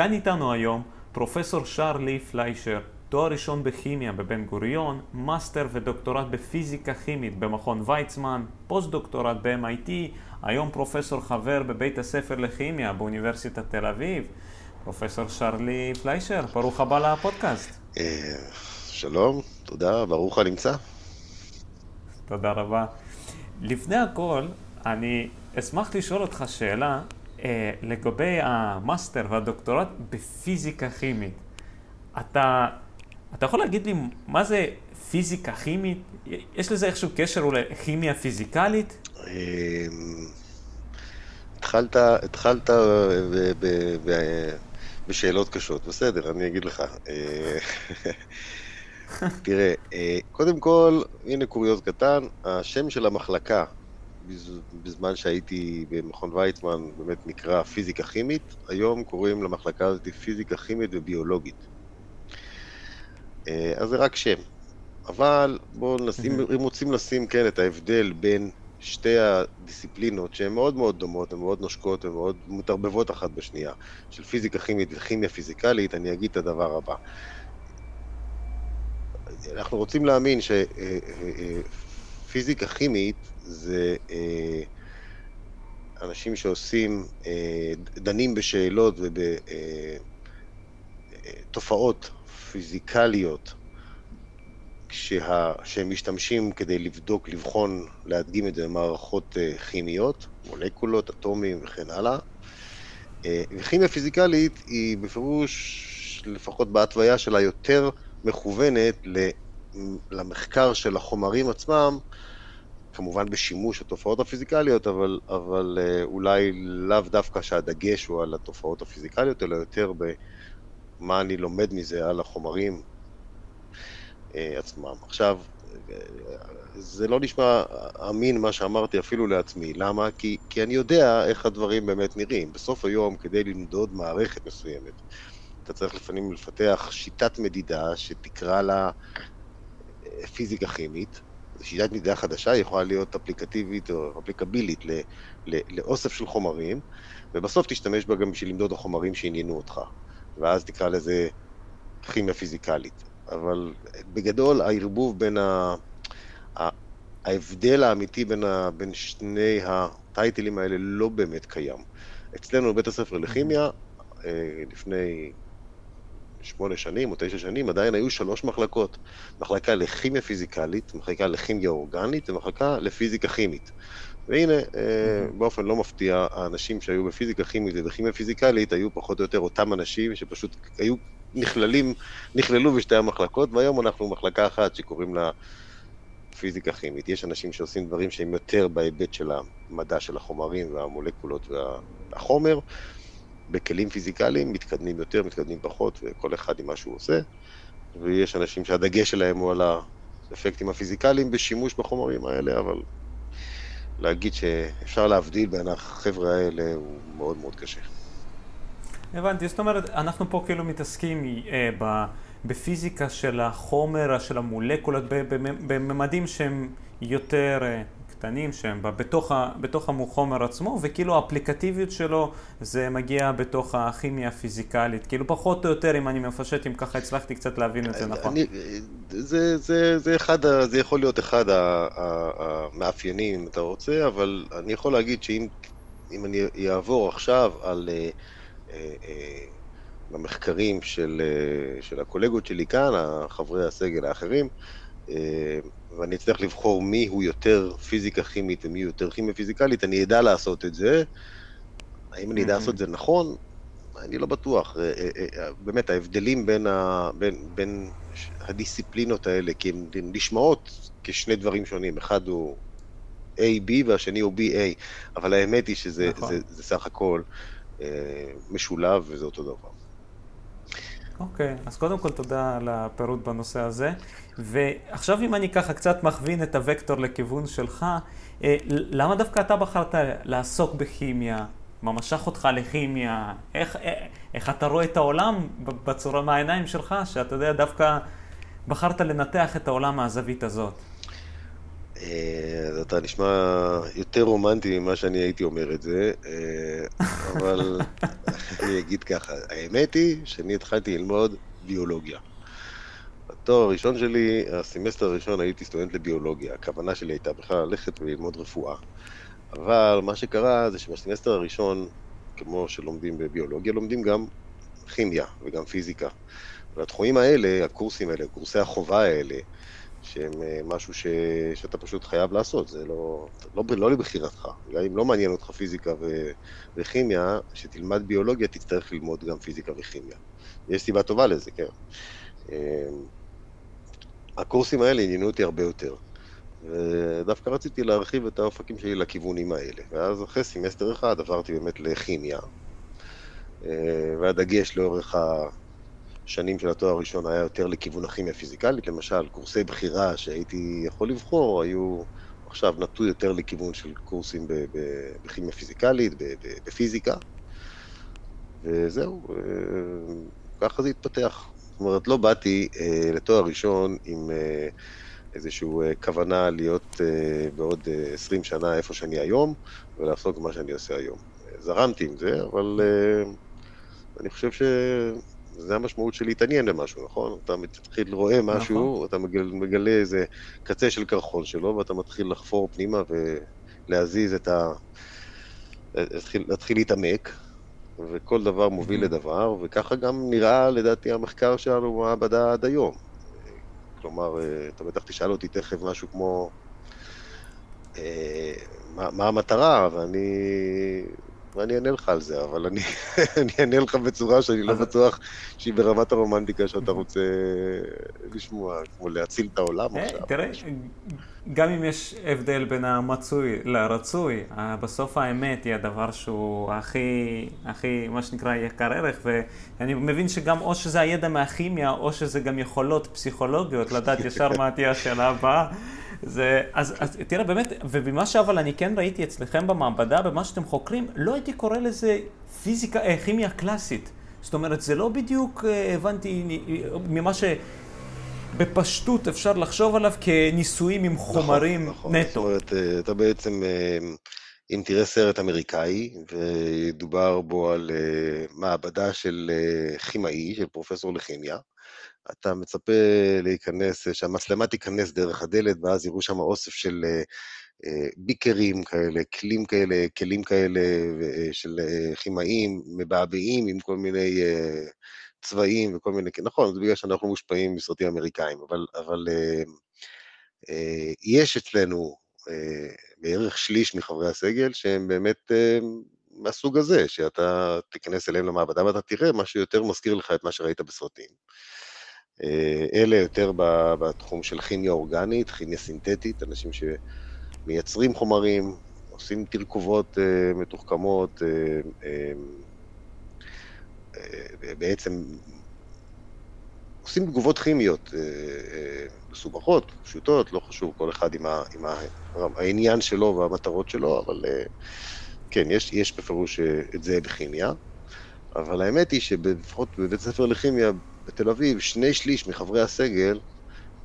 כאן איתנו היום פרופסור שרלי פליישר, תואר ראשון בכימיה בבן גוריון, מאסטר ודוקטורט בפיזיקה כימית במכון ויצמן, פוסט דוקטורט ב-MIT, היום פרופסור חבר בבית הספר לכימיה באוניברסיטת תל אביב. פרופסור שרלי פליישר, ברוך הבא לפודקאסט. אה, שלום, תודה, ברוך הנמצא. תודה רבה. לפני הכל, אני אשמח לשאול אותך שאלה אה, לגבי המאסטר והדוקטורט בפיזיקה כימית. אתה, אתה יכול להגיד לי מה זה פיזיקה כימית? יש לזה איזשהו קשר אולי כימיה פיזיקלית? אה, התחלת, התחלת ב, ב, ב, בשאלות קשות, בסדר, אני אגיד לך. אה, תראה, קודם כל, הנה קוריוז קטן, השם של המחלקה בזמן שהייתי במכון ויצמן באמת נקרא פיזיקה כימית, היום קוראים למחלקה הזאת פיזיקה כימית וביולוגית. אה, אז זה רק שם. אבל בואו נשים, אם רוצים לשים, כן, את ההבדל בין שתי הדיסציפלינות שהן מאוד מאוד דומות, הן מאוד נושקות, הן מאוד מתערבבות אחת בשנייה, של פיזיקה כימית וכימיה פיזיקלית, אני אגיד את הדבר הבא. אנחנו רוצים להאמין שפיזיקה אה, אה, כימית זה אה, אנשים שעושים, אה, דנים בשאלות ובתופעות אה, פיזיקליות כשה, שהם משתמשים כדי לבדוק, לבחון, להדגים את זה במערכות כימיות, מולקולות, אטומים וכן הלאה. וכימיה פיזיקלית היא בפירוש, לפחות בהתוויה שלה, יותר מכוונת למחקר של החומרים עצמם, כמובן בשימוש התופעות הפיזיקליות, אבל, אבל אה, אולי לאו דווקא שהדגש הוא על התופעות הפיזיקליות, אלא יותר במה אני לומד מזה על החומרים אה, עצמם. עכשיו, אה, זה לא נשמע אמין מה שאמרתי אפילו לעצמי. למה? כי, כי אני יודע איך הדברים באמת נראים. בסוף היום, כדי למדוד מערכת מסוימת, אתה צריך לפעמים לפתח שיטת מדידה שתקרא לה פיזיקה כימית, שיטת מדידה חדשה יכולה להיות אפליקטיבית או אפליקבילית לאוסף של חומרים, ובסוף תשתמש בה גם בשביל למדוד החומרים שעניינו אותך, ואז תקרא לזה כימיה פיזיקלית. אבל בגדול הערבוב בין ה... ההבדל האמיתי בין, ה... בין שני הטייטלים האלה לא באמת קיים. אצלנו בבית הספר לכימיה, אה, לפני שמונה שנים או תשע שנים, עדיין היו שלוש מחלקות. מחלקה לכימיה פיזיקלית, מחלקה לכימיה אורגנית ומחלקה לפיזיקה כימית. והנה, mm-hmm. באופן לא מפתיע, האנשים שהיו בפיזיקה כימית ובכימיה פיזיקלית היו פחות או יותר אותם אנשים שפשוט היו נכללים, נכללו בשתי המחלקות, והיום אנחנו מחלקה אחת שקוראים לה פיזיקה כימית. יש אנשים שעושים דברים שהם יותר בהיבט של המדע של החומרים והמולקולות והחומר, בכלים פיזיקליים, מתקדמים יותר, מתקדמים פחות, וכל אחד עם מה שהוא עושה. ויש אנשים שהדגש שלהם הוא על האפקטים הפיזיקליים בשימוש בחומרים האלה, אבל להגיד שאפשר להבדיל בין החבר'ה האלה הוא מאוד מאוד קשה. הבנתי, זאת אומרת, אנחנו פה כאילו מתעסקים אה, ב, בפיזיקה של החומר, של המולקולות, בממדים שהם יותר... אה, קטנים שהם בתוך, ה, בתוך החומר עצמו, וכאילו האפליקטיביות שלו זה מגיע בתוך הכימיה הפיזיקלית. כאילו פחות או יותר, אם אני מפשט, אם ככה הצלחתי קצת להבין את זה נכון. אני, זה, זה, זה, אחד, זה יכול להיות אחד המאפיינים, אם אתה רוצה, אבל אני יכול להגיד שאם אני אעבור עכשיו על... במחקרים אה, של, אה, של הקולגות שלי כאן, חברי הסגל האחרים, ואני אצטרך לבחור מי הוא יותר פיזיקה כימית ומי יותר כימיה פיזיקלית, אני אדע לעשות את זה. האם אני אדע לעשות את זה נכון? אני לא בטוח. אה, אה, אה, באמת, ההבדלים בין, ה, בין, בין הדיסציפלינות האלה, כי הן נשמעות כשני דברים שונים. אחד הוא A-B והשני הוא B-A, אבל האמת היא שזה נכון. זה, זה סך הכל משולב וזה אותו דבר. אוקיי, okay, אז קודם כל תודה על הפירוט בנושא הזה. ועכשיו אם אני ככה קצת מכווין את הוקטור לכיוון שלך, אה, למה דווקא אתה בחרת לעסוק בכימיה? מה משך אותך לכימיה? איך, אה, איך אתה רואה את העולם בצורה מהעיניים שלך, שאתה יודע, דווקא בחרת לנתח את העולם מהזווית הזאת? אז אתה נשמע יותר רומנטי ממה שאני הייתי אומר את זה, אבל אני אגיד ככה, האמת היא שאני התחלתי ללמוד ביולוגיה. התואר הראשון שלי, הסמסטר הראשון הייתי סטודנט לביולוגיה. הכוונה שלי הייתה בכלל ללכת וללמוד רפואה. אבל מה שקרה זה שבסמסטר הראשון, כמו שלומדים בביולוגיה, לומדים גם כימיה וגם פיזיקה. והתחומים האלה, הקורסים האלה, קורסי החובה האלה, שהם אה, משהו ש... שאתה פשוט חייב לעשות, זה לא, לא, לא לבחירתך. גם אם לא מעניין אותך פיזיקה ו... וכימיה, כשתלמד ביולוגיה תצטרך ללמוד גם פיזיקה וכימיה. יש סיבה טובה לזה, כן. אמ, הקורסים האלה עניינו אותי הרבה יותר. ודווקא רציתי להרחיב את האופקים שלי לכיוונים האלה. ואז אחרי סמסטר אחד עברתי באמת לכימיה, אה, והדגש לאורך השנים של התואר הראשון היה יותר לכיוון הכימיה פיזיקלית. למשל, קורסי בחירה שהייתי יכול לבחור היו עכשיו נטו יותר לכיוון של קורסים בכימיה פיזיקלית, בפיזיקה. וזהו, אה, ככה זה התפתח. זאת אומרת, לא באתי אה, לתואר ראשון עם אה, איזושהי כוונה להיות בעוד אה, 20 שנה איפה שאני היום, ולעסוק במה שאני עושה היום. זרמתי עם זה, אבל אני חושב שזה המשמעות של להתעניין במשהו, נכון? אתה מתחיל רואה משהו, נכון. אתה מגלה, מגלה איזה קצה של קרחון שלו, ואתה מתחיל לחפור פנימה ולהזיז את ה... להתחיל, להתחיל להתעמק, וכל דבר מוביל mm-hmm. לדבר, וככה גם נראה לדעתי המחקר שלנו במעבדה עד היום. כלומר, אה, אתה בטח תשאל אותי תכף משהו כמו אה, מה, מה המטרה, ואני ואני אענה לך על זה, אבל אני, אני אענה לך בצורה שאני לא בטוח שהיא ברמת הרומנטיקה שאתה רוצה לשמוע, כמו להציל את העולם אה, עכשיו. תראה, גם אם יש הבדל בין המצוי לרצוי, בסוף האמת היא הדבר שהוא הכי, הכי, מה שנקרא, יקר ערך, ואני מבין שגם או שזה הידע מהכימיה, או שזה גם יכולות פסיכולוגיות, לדעת ישר מה תהיה השאלה הבאה. זה, אז, אז תראה, באמת, ובמה שאבל אני כן ראיתי אצלכם במעבדה, במה שאתם חוקרים, לא הייתי קורא לזה פיזיקה, אה, כימיה קלאסית. זאת אומרת, זה לא בדיוק, אה, הבנתי, ממה שבפשטות אפשר לחשוב עליו כניסויים עם נכון, חומרים נכון, נכון. נטו. זאת אומרת, אה, אתה בעצם, אה, אם תראה סרט אמריקאי, ודובר בו על מעבדה של כימאי, של פרופסור לכימיה, אתה מצפה להיכנס, שהמצלמה תיכנס דרך הדלת, ואז יראו שם אוסף של אה, אה, ביקרים כאלה, כלים כאלה, כלים כאלה אה, של כימאים, מבעבעים עם כל מיני צבעים וכל מיני, נכון, זה בגלל שאנחנו מושפעים מסרטים אמריקאים, אבל, אבל יש אצלנו בערך שליש מחברי הסגל שהם באמת מהסוג הזה, שאתה תיכנס אליהם למעבדה ואתה תראה משהו יותר מזכיר לך את מה שראית בסרטים. אה, אלה יותר בתחום של כימיה אורגנית, כימיה סינתטית, אנשים שמייצרים חומרים, עושים תרכובות אה, מתוחכמות, אה, בעצם עושים תגובות כימיות מסובכות, פשוטות, לא חשוב, כל אחד עם, ה, עם ה, העניין שלו והמטרות שלו, אבל כן, יש, יש בפירוש את זה בכימיה. אבל האמת היא שלפחות בבית ספר לכימיה בתל אביב, שני שליש מחברי הסגל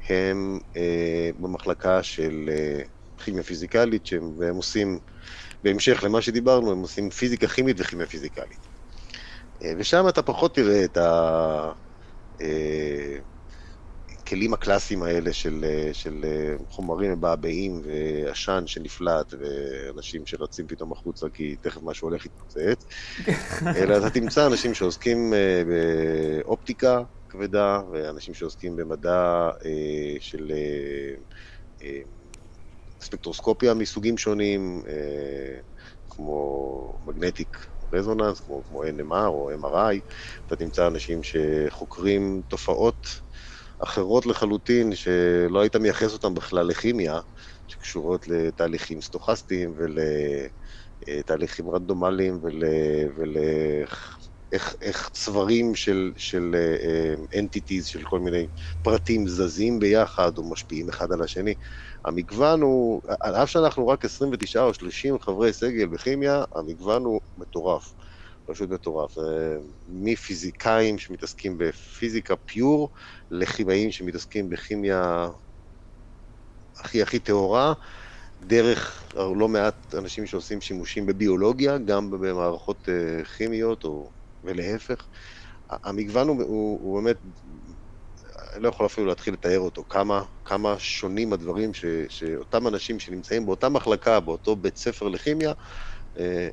הם אה, במחלקה של אה, כימיה פיזיקלית, שהם, והם עושים, בהמשך למה שדיברנו, הם עושים פיזיקה כימית וכימיה פיזיקלית. אה, ושם אתה פחות תראה את ה... אה, הכלים הקלאסיים האלה של, אה, של אה, חומרים מבעבעים ועשן שנפלט ואנשים שרצים פתאום החוצה כי תכף משהו הולך להתפוצץ, אלא אתה תמצא אנשים שעוסקים אה, באופטיקה כבדה ואנשים שעוסקים במדע של ספקטרוסקופיה מסוגים שונים, כמו מגנטיק רזוננס, כמו, כמו NMR או MRI, אתה תמצא אנשים שחוקרים תופעות אחרות לחלוטין, שלא היית מייחס אותן בכלל לכימיה, שקשורות לתהליכים סטוכסטיים ולתהליכים רנדומליים ול... ול... איך, איך צברים של, של uh, של כל מיני פרטים זזים ביחד או משפיעים אחד על השני. המגוון הוא, על אף שאנחנו רק 29 או 30 חברי סגל בכימיה, המגוון הוא מטורף. פשוט מטורף. מפיזיקאים שמתעסקים בפיזיקה פיור, לכימאים שמתעסקים בכימיה הכי הכי טהורה, דרך לא מעט אנשים שעושים שימושים בביולוגיה, גם במערכות כימיות או, ולהפך. המגוון הוא, הוא, הוא באמת, אני לא יכול אפילו להתחיל לתאר אותו, כמה, כמה שונים הדברים ש, שאותם אנשים שנמצאים באותה מחלקה, באותו בית ספר לכימיה,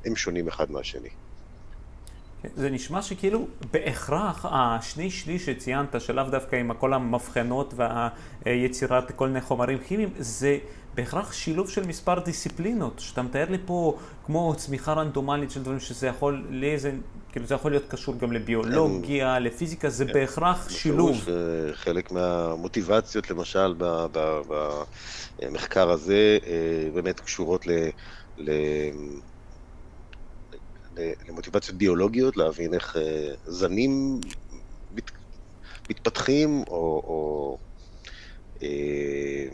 הם שונים אחד מהשני. זה נשמע שכאילו בהכרח השני שליש שציינת, שלאו דווקא עם כל המבחנות והיצירת כל מיני חומרים כימיים, זה בהכרח שילוב של מספר דיסציפלינות, שאתה מתאר לי פה כמו צמיחה רנדומלית של דברים שזה יכול, לאיזה, כאילו זה יכול להיות קשור גם לביולוגיה, כן. לפיזיקה, זה כן. בהכרח שילוב. חלק מהמוטיבציות למשל במחקר הזה אה, באמת קשורות ל... ל... למוטיבציות ביולוגיות, להבין איך אה, זנים מת, מתפתחים, או, או אה,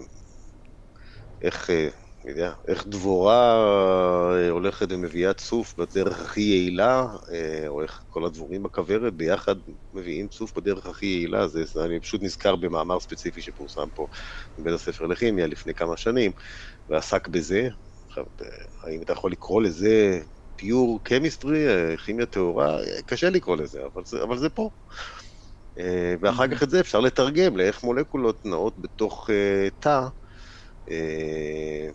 איך, אה, אני יודע, איך דבורה הולכת ומביאה צוף בדרך הכי יעילה, או איך כל הדבורים בכוורת ביחד מביאים צוף בדרך הכי יעילה. זה, אני פשוט נזכר במאמר ספציפי שפורסם פה בבית הספר לכימיה לפני כמה שנים, ועסק בזה. האם אתה יכול לקרוא לזה פיור קמיסטרי, כימיה טהורה, קשה לקרוא לזה, אבל זה, אבל זה פה. אה, ואחר כך את זה אפשר לתרגם לאיך מולקולות נעות בתוך אה, תא אה,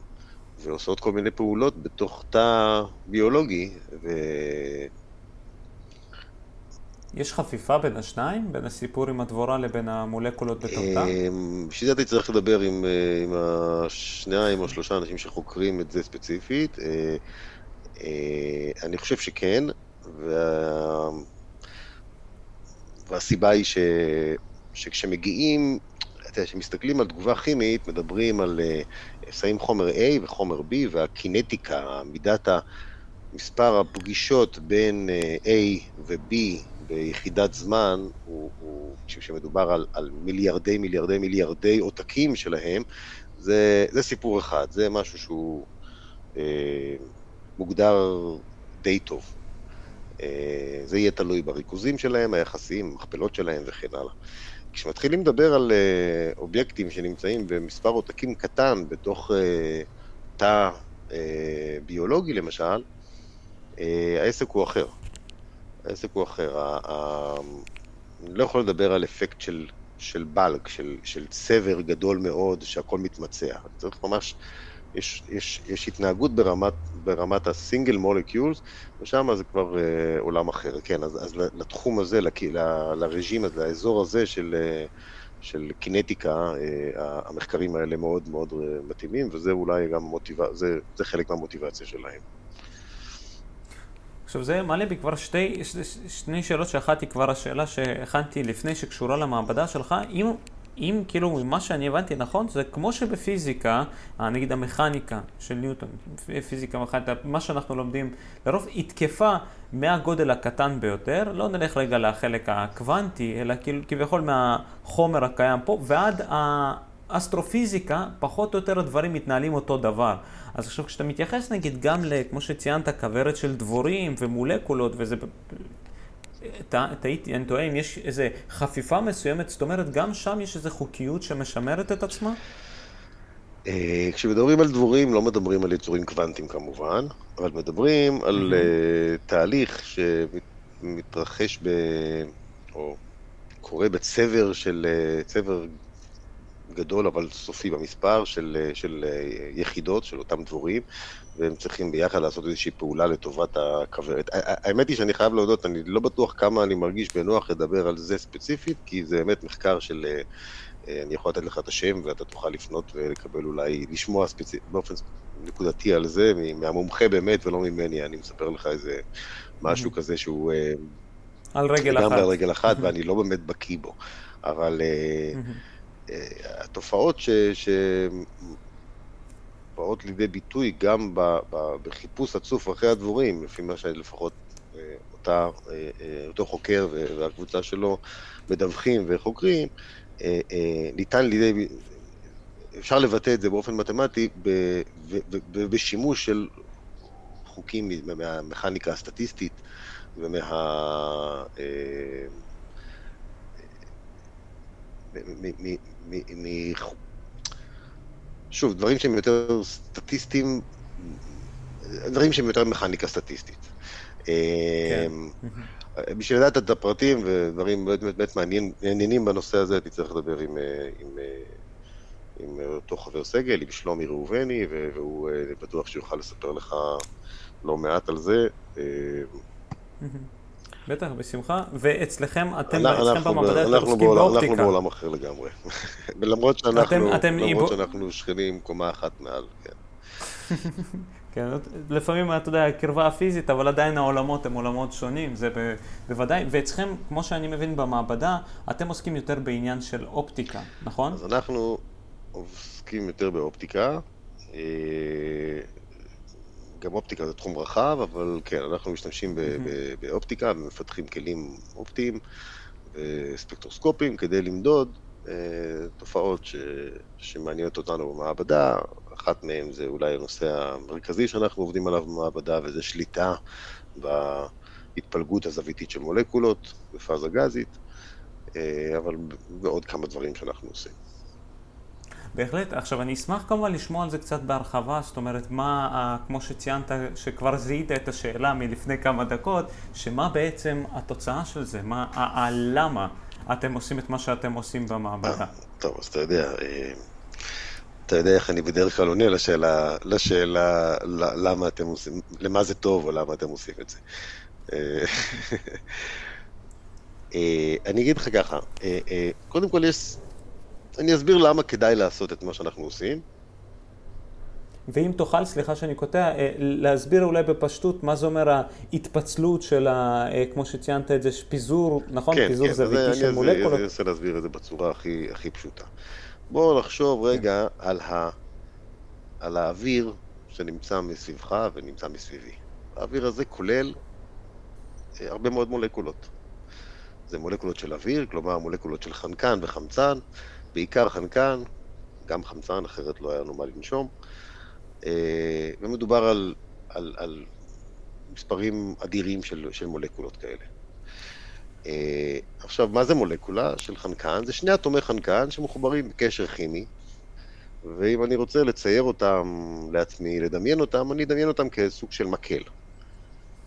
ועושות כל מיני פעולות בתוך תא ביולוגי. ו... יש חפיפה בין השניים? בין הסיפור עם הדבורה לבין המולקולות בתוך תא? בשביל זה אתה צריך לדבר עם, עם השניים או שלושה אנשים שחוקרים את זה ספציפית. אה, אני חושב שכן, וה... והסיבה היא ש... שכשמגיעים, אתה יודע, כשמסתכלים על תגובה כימית, מדברים על, אה, שמים חומר A וחומר B, והקינטיקה, מידת מספר הפגישות בין אה, A ו-B ביחידת זמן, הוא, הוא, כשמדובר על, על מיליארדי מיליארדי מיליארדי עותקים שלהם, זה, זה סיפור אחד, זה משהו שהוא... אה, מוגדר די טוב. אה, זה יהיה תלוי בריכוזים שלהם, היחסיים, המכפלות שלהם וכן הלאה. כשמתחילים לדבר על אה, אובייקטים שנמצאים במספר עותקים קטן בתוך אה, תא ביולוגי למשל, העסק הוא אחר. העסק הוא אחר. אני לא יכול לדבר על אפקט של, של בלק, של, של צבר גדול מאוד, שהכל מתמצע. צריך ממש יש, יש, יש התנהגות ברמת, ברמת הסינגל מולקיולס, ושם זה כבר אה, עולם אחר. כן, אז, אז לתחום הזה, לק, ל, לרג'ים הזה, לאזור הזה של, אה, של קינטיקה, אה, המחקרים האלה מאוד מאוד אה, מתאימים, וזה אולי גם מוטיבציה, זה, זה חלק מהמוטיבציה שלהם. עכשיו זה מעלה בי כבר שתי, שתי, שני שאלות שאחת היא כבר השאלה שהכנתי לפני שקשורה למעבדה שלך, אם אם כאילו ממה שאני הבנתי נכון, זה כמו שבפיזיקה, אה, נגיד המכניקה של ניוטון, פיזיקה מכניקה, מה שאנחנו לומדים, לרוב היא תקפה מהגודל הקטן ביותר, לא נלך רגע לחלק הקוונטי, אלא כאילו כביכול מהחומר הקיים פה, ועד האסטרופיזיקה, פחות או יותר הדברים מתנהלים אותו דבר. אז עכשיו כשאתה מתייחס נגיד גם, כמו שציינת, כוורת של דבורים ומולקולות, וזה טעיתי, אני טועה אם יש איזו חפיפה מסוימת, זאת אומרת, גם שם יש איזו חוקיות שמשמרת את עצמה? אה, כשמדברים על דבורים, לא מדברים על יצורים קוונטיים כמובן, אבל מדברים על אה, תהליך שמתרחש ב... או קורה בצבר של... אה, צבר גדול אבל סופי במספר של, של יחידות, של אותם דבורים, והם צריכים ביחד לעשות איזושהי פעולה לטובת הכוורת. האמת היא שאני חייב להודות, אני לא בטוח כמה אני מרגיש בנוח לדבר על זה ספציפית, כי זה באמת מחקר של... אה, אה, אני יכול לתת לך את השם ואתה תוכל לפנות ולקבל אולי, לשמוע ספציפ... באופן נקודתי על זה, מהמומחה באמת ולא ממני, אני מספר לך איזה משהו mm-hmm. כזה שהוא... אה, על רגל אחת. גם על רגל אחת, ואני לא באמת בקיא בו. אבל mm-hmm. התופעות ש... באות לידי ביטוי גם ב, ב, בחיפוש הצוף אחרי הדבורים, לפי מה שלפחות אה, אותה, אה, אה, אותו חוקר והקבוצה שלו מדווחים וחוקרים, ניתן לידי, אפשר לבטא את זה באופן מתמטי בשימוש של חוקים מהמכניקה הסטטיסטית ומה... שוב, דברים שהם יותר סטטיסטיים, דברים שהם יותר מכניקה סטטיסטית. כן. אמ, בשביל לדעת את הפרטים ודברים באמת, באמת מעניינים בנושא הזה, צריך לדבר עם, אה, עם, אה, עם אותו חבר סגל, עם שלומי ראובני, והוא אה, בטוח שיוכל לספר לך לא מעט על זה. בטח, בשמחה. ואצלכם, אתם אצלכם במעבדה אתם עוסקים באופטיקה. אנחנו בעולם אחר לגמרי. ולמרות שאנחנו, אתם, למרות שאנחנו שכנים קומה אחת מעל, כן. כן, לפעמים, אתה יודע, קרבה פיזית, אבל עדיין העולמות הם עולמות שונים, זה ב, בוודאי. ואצלכם, כמו שאני מבין במעבדה, אתם עוסקים יותר בעניין של אופטיקה, נכון? אז אנחנו עוסקים יותר באופטיקה. גם אופטיקה זה תחום רחב, אבל כן, אנחנו משתמשים mm-hmm. באופטיקה ומפתחים כלים אופטיים וספקטרוסקופיים כדי למדוד אה, תופעות ש, שמעניינות אותנו במעבדה. אחת מהן זה אולי הנושא המרכזי שאנחנו עובדים עליו במעבדה, וזה שליטה בהתפלגות הזוויתית של מולקולות בפאזה גזית, אה, אבל ועוד כמה דברים שאנחנו עושים. בהחלט. עכשיו, אני אשמח כמובן לשמוע על זה קצת בהרחבה, זאת אומרת, מה, כמו שציינת, שכבר זיהית את השאלה מלפני כמה דקות, שמה בעצם התוצאה של זה, מה, הלמה אתם עושים את מה שאתם עושים במעבדה. טוב, אז אתה יודע, אה, אתה יודע איך אני בדרך כלל עונה לשאלה, לשאלה למה אתם עושים, למה זה טוב או למה אתם עושים את זה. אה, אה, אני אגיד לך ככה, קודם כל יש אני אסביר למה כדאי לעשות את מה שאנחנו עושים. ואם תוכל, סליחה שאני קוטע, אה, להסביר אולי בפשטות מה זה אומר ההתפצלות של, ה, אה, כמו שציינת את זה, פיזור, נכון? כן, פיזור כן, זוויתי של מולקולות. אני אנסה להסביר את זה בצורה הכי, הכי פשוטה. בואו נחשוב רגע כן. על, ה, על האוויר שנמצא מסביבך ונמצא מסביבי. האוויר הזה כולל אה, הרבה מאוד מולקולות. זה מולקולות של אוויר, כלומר מולקולות של חנקן וחמצן, בעיקר חנקן, גם חמצן, אחרת לא היה לנו מה לנשום. אה, ומדובר על, על, על מספרים אדירים של, של מולקולות כאלה. אה, עכשיו, מה זה מולקולה של חנקן? זה שני אטומי חנקן שמחוברים בקשר כימי, ואם אני רוצה לצייר אותם לעצמי, לדמיין אותם, אני אדמיין אותם כסוג של מקל.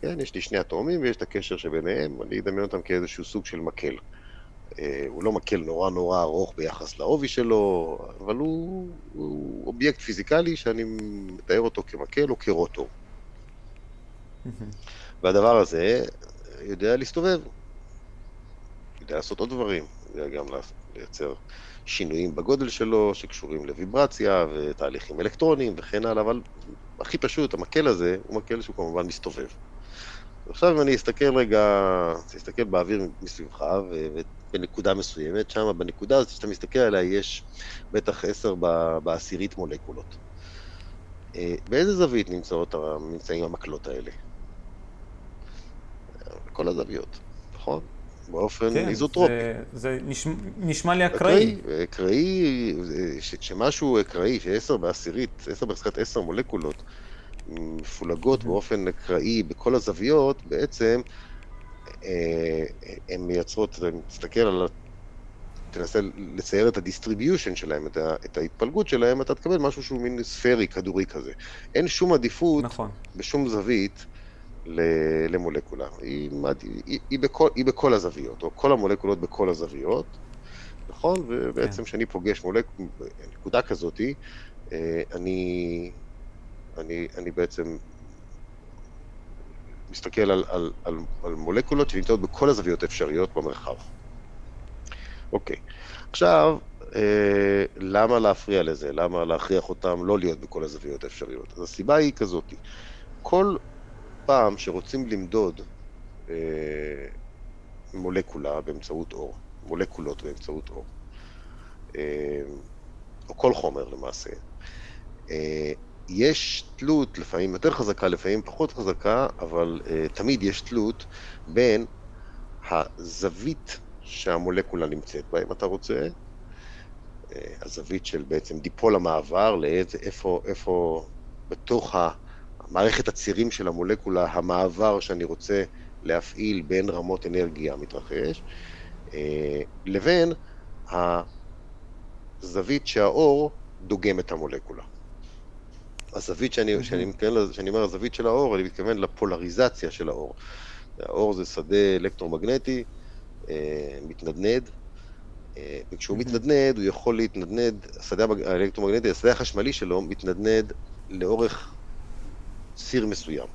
כן, יש לי שני אטומים ויש את הקשר שביניהם, אני אדמיין אותם כאיזשהו סוג של מקל. אה, הוא לא מקל נורא נורא ארוך ביחס לעובי שלו, אבל הוא, הוא אובייקט פיזיקלי שאני מתאר אותו כמקל או כרוטור. והדבר הזה יודע להסתובב, יודע לעשות עוד דברים, יודע גם לייצר שינויים בגודל שלו שקשורים לוויברציה ותהליכים אלקטרוניים וכן הלאה, אבל הכי פשוט, המקל הזה הוא מקל שהוא כמובן מסתובב. עכשיו אם אני אסתכל רגע, אסתכל באוויר מסביבך בנקודה מסוימת, שם בנקודה הזאת שאתה מסתכל עליה יש בטח עשר בעשירית מולקולות. אה, באיזה זווית נמצאות, נמצאים המקלות האלה? כל הזוויות, נכון? באופן כן, איזוטרופי. זה, זה נשמע, נשמע לי אקראי. אקראי, שמשהו אקראי, שעשר בעשירית, עשר בחזקת עשר מולקולות, מפולגות mm-hmm. באופן אקראי בכל הזוויות, בעצם אה, הן מייצרות, אם תסתכל על, תנסה לצייר את ה distribution שלהם, את, ה, את ההתפלגות שלהם, אתה תקבל משהו שהוא מין ספרי, כדורי כזה. אין שום עדיפות נכון. בשום זווית למולקולה. היא, היא, היא, בכל, היא בכל הזוויות, או כל המולקולות בכל הזוויות, נכון? ובעצם כן. כשאני כן. פוגש מולק... נקודה כזאתי, אה, אני, אני, אני בעצם מסתכל על, על, על, על מולקולות שנמצאות בכל הזוויות האפשריות במרחב. אוקיי, עכשיו, אה, למה להפריע לזה? למה להכריח אותם לא להיות בכל הזוויות האפשריות? אז הסיבה היא כזאת, כל פעם שרוצים למדוד אה, מולקולה באמצעות אור, מולקולות באמצעות אור, אה, או כל חומר למעשה, אה, יש תלות, לפעמים יותר חזקה, לפעמים פחות חזקה, אבל uh, תמיד יש תלות בין הזווית שהמולקולה נמצאת בה, אם אתה רוצה, uh, הזווית של בעצם דיפול המעבר, לאיזה, איפה, איפה בתוך המערכת הצירים של המולקולה, המעבר שאני רוצה להפעיל בין רמות אנרגיה מתרחש, uh, לבין הזווית שהאור דוגם את המולקולה. הזווית שאני, שאני מתכוון, שאני אומר הזווית של האור, אני מתכוון לפולריזציה של האור. האור זה שדה אלקטרומגנטי, אה, מתנדנד, אה, וכשהוא מתנדנד, הוא יכול להתנדנד, השדה האלקטרומגנטי, השדה החשמלי שלו מתנדנד לאורך ציר מסוים.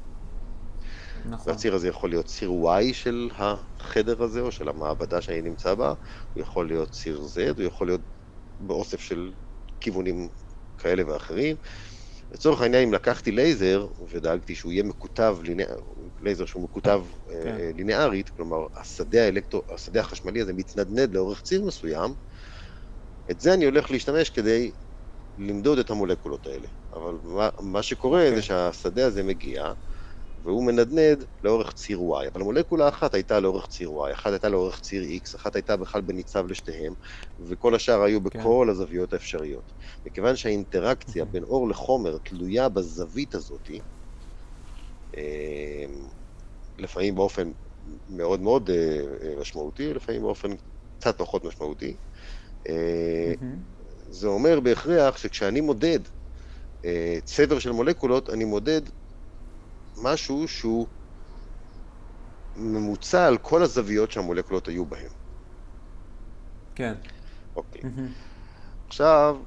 נכון. והציר הזה יכול להיות ציר Y של החדר הזה, או של המעבדה שאני נמצא בה, הוא יכול להיות ציר Z, הוא יכול להיות באוסף של כיוונים כאלה ואחרים. לצורך העניין, אם לקחתי לייזר ודאגתי שהוא יהיה מקוטב, לייזר שהוא מקוטב כן. אה, לינארית, כלומר, השדה, האלקטרו, השדה החשמלי הזה מתנדנד לאורך ציר מסוים, את זה אני הולך להשתמש כדי למדוד את המולקולות האלה. אבל מה, מה שקורה okay. זה אוקיי. שהשדה הזה מגיע, והוא מנדנד לאורך ציר Y, אבל מולקולה אחת הייתה לאורך ציר Y, אחת הייתה לאורך ציר X, אחת הייתה בכלל בניצב לשתיהם, וכל השאר היו כן. בכל כן. הזוויות האפשריות. מכיוון שהאינטראקציה בין אור לחומר תלויה בזווית הזאת, אה, לפעמים באופן מאוד מאוד אה, אה, משמעותי, לפעמים באופן קצת פחות משמעותי, זה אומר בהכרח שכשאני מודד צבר של מולקולות, אני מודד משהו שהוא ממוצע על כל הזוויות שהמולקולות היו בהן. כן. אוקיי. Mm-hmm. עכשיו,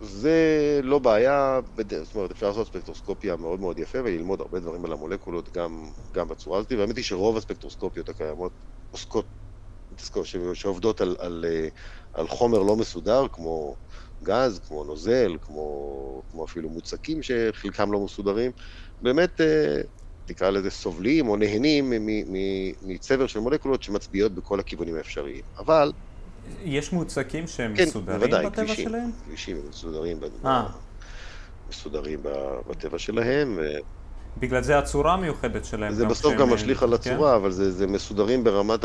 זה לא בעיה, זאת אומרת, אפשר לעשות ספקטרוסקופיה מאוד מאוד יפה וללמוד הרבה דברים על המולקולות גם, גם בצורה הזאת, והאמת היא שרוב הספקטרוסקופיות הקיימות עוסקות, שעובדות על, על, על חומר לא מסודר, כמו גז, כמו נוזל, כמו, כמו אפילו מוצקים שחלקם לא מסודרים, באמת, אה, נקרא לזה סובלים או נהנים מצבר של מולקולות שמצביעות בכל הכיוונים האפשריים. אבל... יש מוצקים שהם כן, מסודרים בוודאי, בטבע כבישים, שלהם? כן, כבישים מסודרים, אה. מסודרים בטבע שלהם. בגלל זה הצורה המיוחדת שלהם. זה בסוף גם משליך על כן? הצורה, כן? אבל זה, זה מסודרים ברמת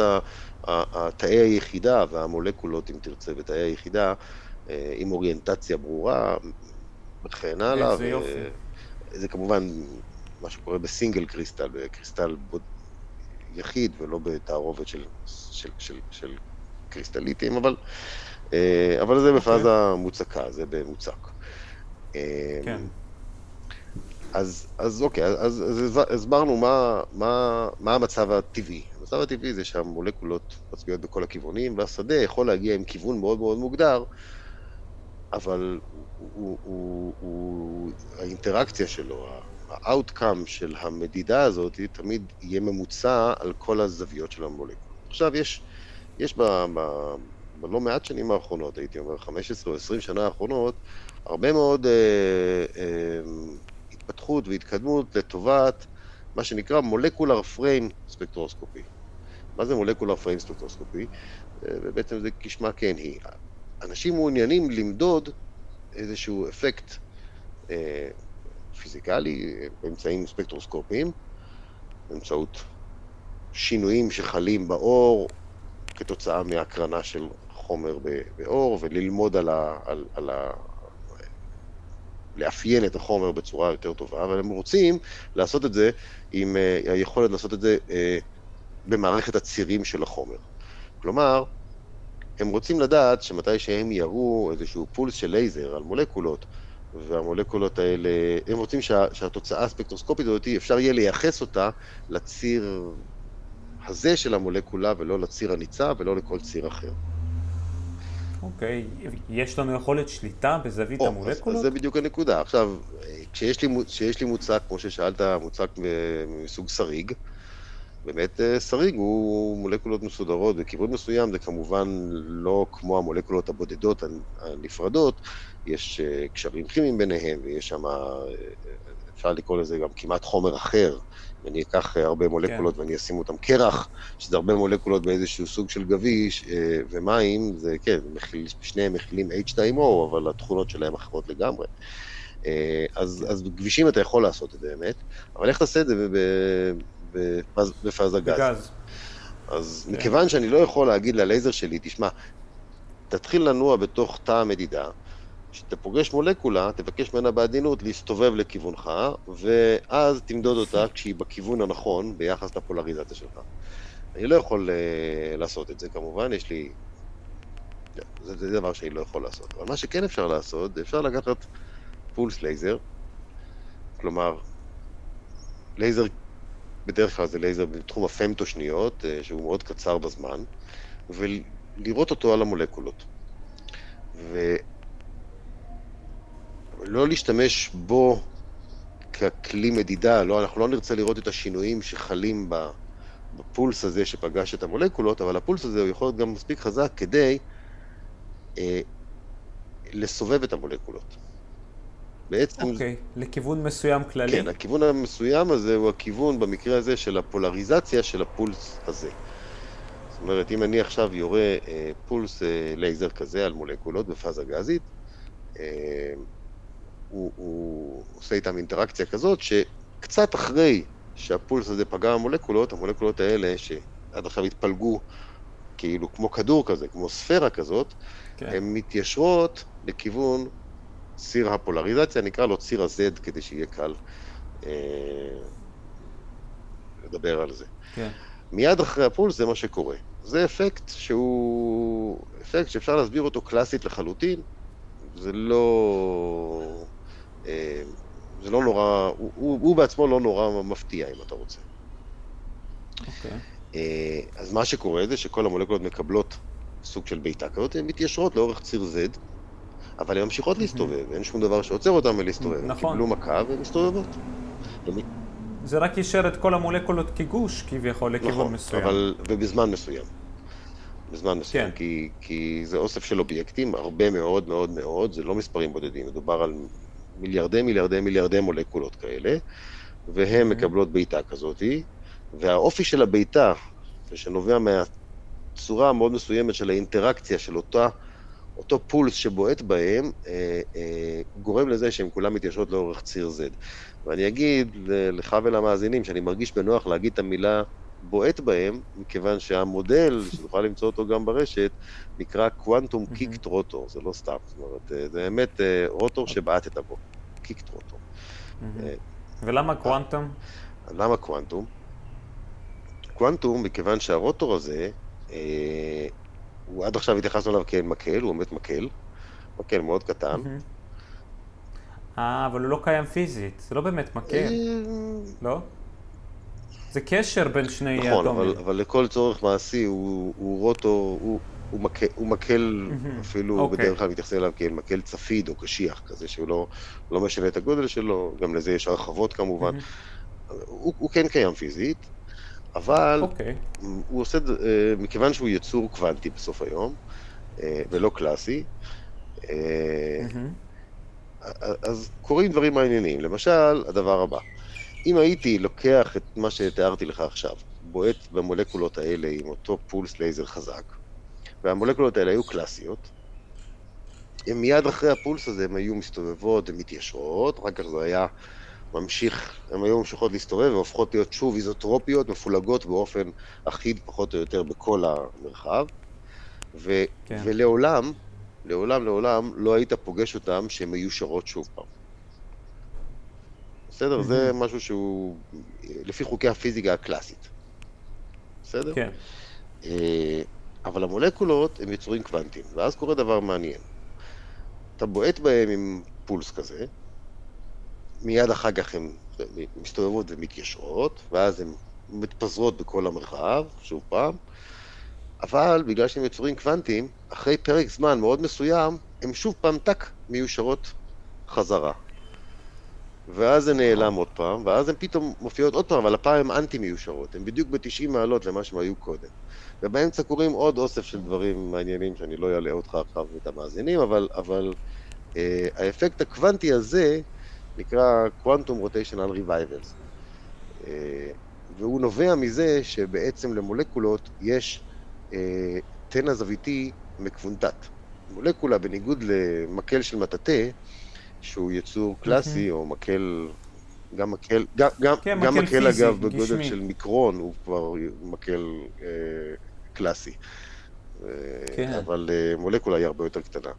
תאי היחידה והמולקולות, אם תרצה, בתאי היחידה, אה, עם אוריינטציה ברורה וכן הלאה. איזה יופי. זה כמובן מה שקורה בסינגל קריסטל, בקריסטל בוד... יחיד ולא בתערובת של, של, של, של קריסטליטים, אבל, אה, אבל זה בפאזה okay. אוקיי. מוצקה, זה במוצק. אה, כן. אז, אז אוקיי, אז, אז הסברנו מה, מה, מה המצב הטבעי. המצב הטבעי זה שהמולקולות מצביעות בכל הכיוונים, והשדה יכול להגיע עם כיוון מאוד מאוד מוגדר, אבל הוא, הוא, הוא, האינטראקציה שלו, ה-outcome של המדידה הזאת, תמיד יהיה ממוצע על כל הזוויות של המולקולה. עכשיו, יש, יש ב, ב, בלא מעט שנים האחרונות, הייתי אומר 15 או 20 שנה האחרונות, הרבה מאוד אה, אה, התפתחות והתקדמות לטובת מה שנקרא מולקולר פריים ספקטרוסקופי. מה זה מולקולר פריים ספקטרוסקופי? ובעצם זה כשמה כן היא. אנשים מעוניינים למדוד איזשהו אפקט אה, פיזיקלי באמצעים ספקטרוסקופיים, באמצעות שינויים שחלים באור כתוצאה מהקרנה של חומר באור, וללמוד על ה... על, על ה לאפיין את החומר בצורה יותר טובה, אבל הם רוצים לעשות את זה עם uh, היכולת לעשות את זה uh, במערכת הצירים של החומר. כלומר, הם רוצים לדעת שמתי שהם יראו איזשהו פולס של לייזר על מולקולות, והמולקולות האלה, הם רוצים שה, שהתוצאה הספקטרוסקופית הזאת, אפשר יהיה לייחס אותה לציר הזה של המולקולה, ולא לציר הניצב, ולא לכל ציר אחר. אוקיי, okay. יש לנו יכולת שליטה בזווית oh, המולקולות? אז, אז זה בדיוק הנקודה. עכשיו, כשיש לי, כשיש לי מוצק, כמו ששאלת, מוצק מסוג שריג, באמת אה, שריג הוא מולקולות מסודרות בכיוון מסוים, זה כמובן לא כמו המולקולות הבודדות הנפרדות, יש אה, קשרים כימיים ביניהם ויש שם, אה, אפשר לקרוא לזה גם כמעט חומר אחר. אני אקח הרבה מולקולות כן. ואני אשים אותם קרח, שזה הרבה מולקולות באיזשהו סוג של גביש ומים, זה כן, מכיל, שניהם מכילים H2O, אבל התכונות שלהם אחרות לגמרי. אז, אז בכבישים אתה יכול לעשות את זה באמת, אבל איך תעשה את זה בפז, בפאזה גז. בגז. אז כן. מכיוון שאני לא יכול להגיד ללייזר שלי, תשמע, תתחיל לנוע בתוך תא המדידה, כשאתה פוגש מולקולה, תבקש ממנה בעדינות להסתובב לכיוונך, ואז תמדוד אותה כשהיא בכיוון הנכון ביחס לפולריזציה שלך. אני לא יכול uh, לעשות את זה כמובן, יש לי זה, זה דבר שאני לא יכול לעשות. אבל מה שכן אפשר לעשות, אפשר לקחת פולס לייזר, כלומר, לייזר, בדרך כלל זה לייזר בתחום הפמטו שניות, אה, שהוא מאוד קצר בזמן, ולירות אותו על המולקולות. ולא להשתמש בו ככלי מדידה, לא, אנחנו לא נרצה לראות את השינויים שחלים בפולס הזה שפגש את המולקולות, אבל הפולס הזה הוא יכול להיות גם מספיק חזק כדי אה, לסובב את המולקולות. בעצם... אוקיי, okay, לכיוון מסוים כללי. כן, הכיוון המסוים הזה הוא הכיוון במקרה הזה של הפולריזציה של הפולס הזה. זאת אומרת, אם אני עכשיו יורה אה, פולס אה, לייזר כזה על מולקולות בפאזה גזית, אה, הוא, הוא עושה איתם אינטראקציה כזאת, שקצת אחרי שהפולס הזה פגע במולקולות, המולקולות האלה שעד עכשיו התפלגו כאילו כמו כדור כזה, כמו ספירה כזאת, כן. הן מתיישרות לכיוון ציר הפולריזציה, נקרא לו ציר ה-Z כדי שיהיה קל אה, לדבר על זה. כן. מיד אחרי הפולס זה מה שקורה. זה אפקט שהוא אפקט שאפשר להסביר אותו קלאסית לחלוטין, זה לא... אה, זה לא נורא, הוא, הוא, הוא בעצמו לא נורא מפתיע אם אתה רוצה. אוקיי. Okay. אה, אז מה שקורה זה שכל המולקולות מקבלות סוג של בעיטה כזאת, הן מתיישרות לאורך ציר Z, אבל הן ממשיכות להסתובב, אין שום דבר שעוצר אותן מלהסתובב. נכון. הן קיבלו מכה והן מסתובבות. זה רק יישר את כל המולקולות כגוש כביכול לכיוון נכון, מסוים. אבל, ובזמן מסוים. בזמן מסוים, כן. כי, כי זה אוסף של אובייקטים, הרבה מאוד מאוד מאוד, זה לא מספרים בודדים, מדובר על מיליארדי מיליארדי מיליארדי מולקולות כאלה, והן. מקבלות בעיטה כזאתי, והאופי של הבעיטה, שנובע מהצורה המאוד מסוימת של האינטראקציה של אותה, אותו פולס שבועט בהם, אה, אה, גורם לזה שהן כולן מתיישרות לאורך ציר Z. ואני אגיד לך ולמאזינים שאני מרגיש בנוח להגיד את המילה בועט בהם, מכיוון שהמודל, שנוכל למצוא אותו גם ברשת, נקרא קוונטום קיקט רוטור, זה לא סתם, זאת אומרת, אה, זה באמת אה, רוטור שבעטת בו, קיקט רוטור. אה, ולמה קוונטום? למה קוונטום? קוונטום, מכיוון שהרוטור הזה, הוא עד עכשיו התייחסנו אליו כאל מקל, הוא באמת מקל, מקל מאוד קטן. אה, אבל הוא לא קיים פיזית, זה לא באמת מקל, לא? זה קשר בין שני נכון, אטומים. נכון, אבל, אבל לכל צורך מעשי הוא, הוא רוטו, הוא, הוא, מקל, הוא מקל. אפילו okay. אוקיי. בדרך כלל מתייחסים אליו כאל מקל צפיד או קשיח, כזה שהוא לא, לא משנה את הגודל שלו, גם לזה יש הרחבות כמובן. הוא, הוא כן קיים פיזית, אבל okay. אוקיי. הוא עושה, אה, מכיוון שהוא יצור קוונטי בסוף היום, אה, ולא קלאסי, mm-hmm. אז קורים דברים מעניינים. למשל, הדבר הבא. אם הייתי לוקח את מה שתיארתי לך עכשיו, בועט במולקולות האלה עם אותו פולס לייזר חזק, והמולקולות האלה היו קלאסיות, הם מיד אחרי הפולס הזה הם היו מסתובבות ומתיישרות, אחר כך זה היה ממשיך, הן היו ממשיכות להסתובב והופכות להיות שוב איזוטרופיות, מפולגות באופן אחיד פחות או יותר בכל המרחב, ו- כן. ולעולם, לעולם לעולם לא היית פוגש אותם שהן מיושרות שוב פעם. בסדר? Mm-hmm. זה משהו שהוא לפי חוקי הפיזיקה הקלאסית. בסדר? כן. אה, אבל המולקולות הם יצורים קוונטיים, ואז קורה דבר מעניין. אתה בועט בהם עם פולס כזה, מיד אחר כך הן מסתובבות ומתיישרות, ואז הן מתפזרות בכל המרחב, שוב פעם, אבל בגלל שהן יצורים קוונטיים, אחרי פרק זמן מאוד מסוים, הן שוב פעם טק מיושרות חזרה. ואז זה נעלם עוד פעם, ואז הן פתאום מופיעות עוד פעם, אבל הפעם הן אנטי מיושרות, הן בדיוק ב-90 מעלות למה שהן היו קודם. ובאמצע קורים עוד אוסף של דברים מעניינים שאני לא אעלה אותך עכשיו ואת המאזינים, אבל, אבל אה, האפקט הקוונטי הזה נקרא Quantum Rotational Revivals. אה, והוא נובע מזה שבעצם למולקולות יש אה, תנע זוויתי מקוונטט. מולקולה, בניגוד למקל של מטאטא, שהוא יצור קלאסי, או מקל, גם מקל, גם, גם, כן, גם מקל, מקל פיזי, אגב בגודל גשמי. של מיקרון הוא כבר מקל אה, קלאסי. אה, כן. אבל אה, מולקולה היא הרבה יותר קטנה.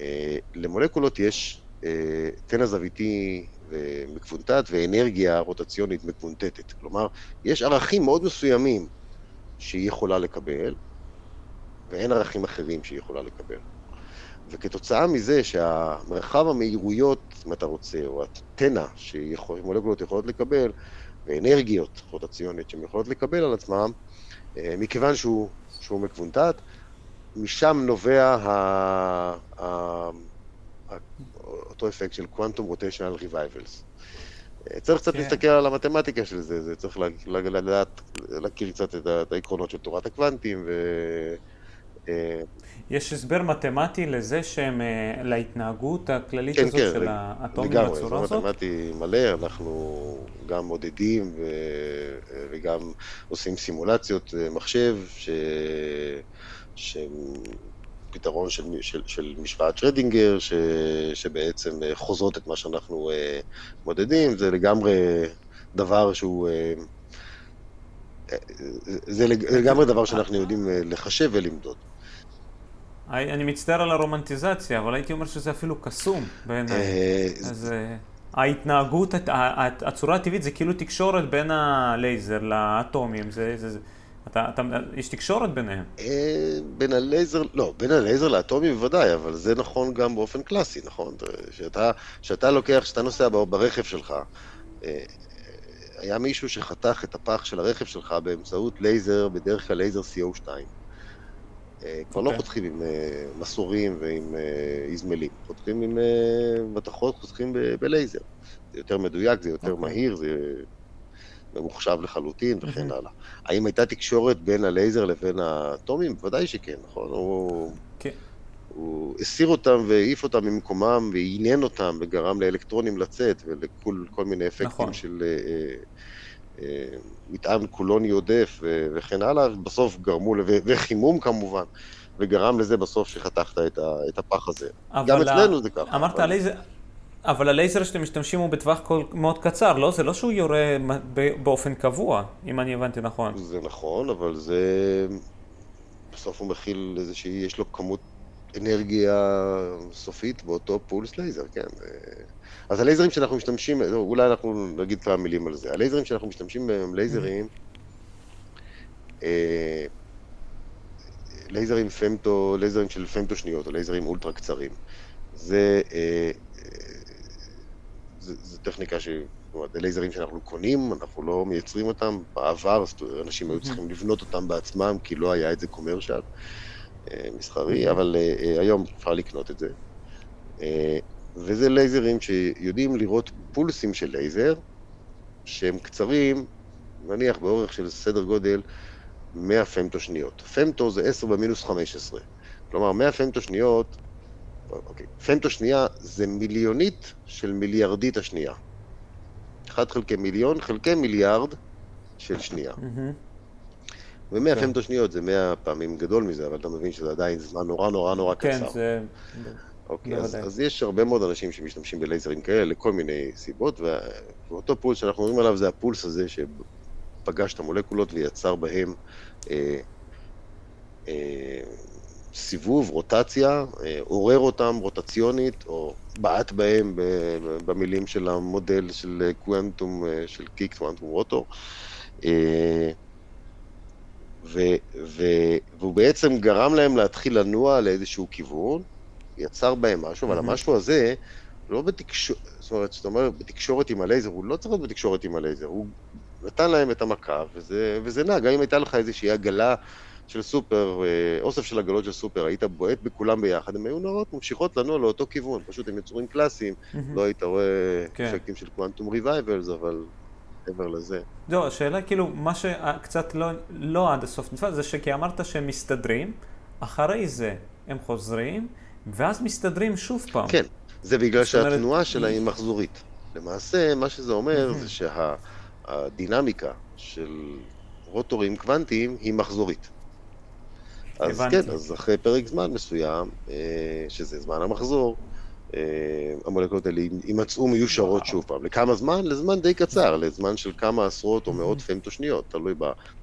אה, למולקולות יש אה, תנע זוויתי מקוונטט ואנרגיה רוטציונית מקוונטטת. כלומר, יש ערכים מאוד מסוימים שהיא יכולה לקבל, ואין ערכים אחרים שהיא יכולה לקבל. וכתוצאה מזה שהמרחב המהירויות, אם אתה רוצה, או הטנא שמולקולות יכולות לקבל, ואנרגיות רוטציונית שהן יכולות לקבל על עצמם, אה, מכיוון שהוא, שהוא מקוונטט, משם נובע ה, ה, אותו אפקט של Quantum Rotational Revivals. אה, צריך קצת כן. להסתכל על המתמטיקה של זה, זה צריך לדעת, להכיר קצת את העקרונות של תורת הקוונטים ו... אה, יש הסבר מתמטי לזה שהם, אה, להתנהגות הכללית כן, הזאת כן, של האטומים בצורה הזאת? לגמרי, הסבר מתמטי מלא, אנחנו גם מודדים ו... וגם עושים סימולציות מחשב, ש... שהם פתרון של, של, של משוואת שרדינגר, ש... שבעצם חוזרות את מה שאנחנו מודדים, זה לגמרי דבר שהוא... זה לגמרי דבר שאנחנו יודעים לחשב ולמדוד. אני מצטער על הרומנטיזציה, אבל הייתי אומר שזה אפילו קסום בעיניי. אה, אז אה, ההתנהגות, הצורה הטבעית זה כאילו תקשורת בין הלייזר לאטומים, זה, אתה, אתה, יש תקשורת ביניהם. אה, בין הלייזר, לא, בין הלייזר לאטומים בוודאי, אבל זה נכון גם באופן קלאסי, נכון? שאתה, שאתה לוקח, שאתה נוסע ברכב שלך, היה מישהו שחתך את הפח של הרכב שלך באמצעות לייזר, בדרך כלל לייזר CO2. אה, כבר לא אוקיי. חותכים עם אה, מסורים ועם אה, איזמלים, חותכים עם מתכות, חותכים בלייזר. זה יותר מדויק, זה יותר אוקיי. מהיר, זה ממוחשב לחלוטין וכן הלאה. האם הייתה תקשורת בין הלייזר לבין האטומים? בוודאי שכן, נכון? הוא... כן. הוא הסיר אותם והעיף אותם ממקומם ועניין אותם וגרם לאלקטרונים לצאת ולכל מיני אפקטים נכון. של מטען קולוני עודף וכן הלאה, בסוף גרמו, וחימום כמובן, וגרם לזה בסוף שחתכת את, את הפח הזה. גם אצלנו זה ככה. אמרת אבל... איזה... אבל הלייזר שאתם משתמשים הוא בטווח כל, מאוד קצר, לא? זה לא שהוא יורה באופן קבוע, אם אני הבנתי נכון. זה נכון, אבל זה... בסוף הוא מכיל איזושהי, יש לו כמות אנרגיה סופית באותו פולס לייזר, כן. אז הלייזרים שאנחנו משתמשים, לא, אולי אנחנו נגיד כמה מילים על זה. הלייזרים שאנחנו משתמשים בהם הם לייזרים, אה, לייזרים פמטו, לייזרים של פמטו שניות, או לייזרים אולטרה קצרים. זה, אה, זה, זה טכניקה ש... זה לייזרים שאנחנו קונים, אנחנו לא מייצרים אותם. בעבר אנשים היו צריכים לבנות אותם בעצמם, כי לא היה את זה commercial, אה, מסחרי, אבל היום אפשר לקנות את זה. וזה לייזרים שיודעים לירות פולסים של לייזר, שהם קצרים, נניח באורך של סדר גודל 100 פמטו שניות. פמטו זה 10 במינוס 15. כלומר, 100 פמטו שניות, אוקיי, פמטו שנייה זה מיליונית של מיליארדית השנייה. 1 חלקי מיליון חלקי מיליארד של שנייה. ו-100 כן. פמטו שניות זה 100 פעמים גדול מזה, אבל אתה מבין שזה עדיין זמן נורא נורא נורא כן, קצר. כן, זה... אוקיי, אז, אז יש הרבה מאוד אנשים שמשתמשים בלייזרים כאלה לכל מיני סיבות, ואותו פולס שאנחנו מדברים עליו זה הפולס הזה שפגש את המולקולות ויצר בהם אה, אה, סיבוב, רוטציה, אה, עורר אותם רוטציונית, או בעט בהם במילים של המודל של קוונטום, אה, של קיק קוונטום רוטור. אה, והוא בעצם גרם להם להתחיל לנוע לאיזשהו כיוון, יצר בהם משהו, אבל המשהו הזה, לא בתקשורת, זאת אומרת, זאת אומרת, בתקשורת עם הלייזר, הוא לא צריך להיות בתקשורת עם הלייזר, הוא נתן להם את המכה, וזה, וזה נע, גם אם הייתה לך איזושהי עגלה של סופר, אה, אוסף של עגלות של סופר, היית בועט בכולם ביחד, הן היו נורות ממשיכות לנוע לאותו כיוון, פשוט הם יצורים קלאסיים, לא היית רואה כן. אפקטים של quantum revivals, אבל מעבר לזה. לא, השאלה כאילו, מה שקצת לא, לא עד הסוף נתפס, זה שכי אמרת שהם מסתדרים, אחרי זה הם חוזרים, ואז מסתדרים שוב פעם. כן, זה בגלל שהתנועה שלה היא מחזורית. למעשה, מה שזה אומר זה שהדינמיקה של רוטורים קוונטיים היא מחזורית. אז כן, אז אחרי פרק זמן מסוים, אה, שזה זמן המחזור, אה, המולקולות האלה יימצאו מיושרות שוב פעם. לכמה זמן? לזמן די קצר, לזמן של כמה עשרות או מאות פמטו שניות, תלוי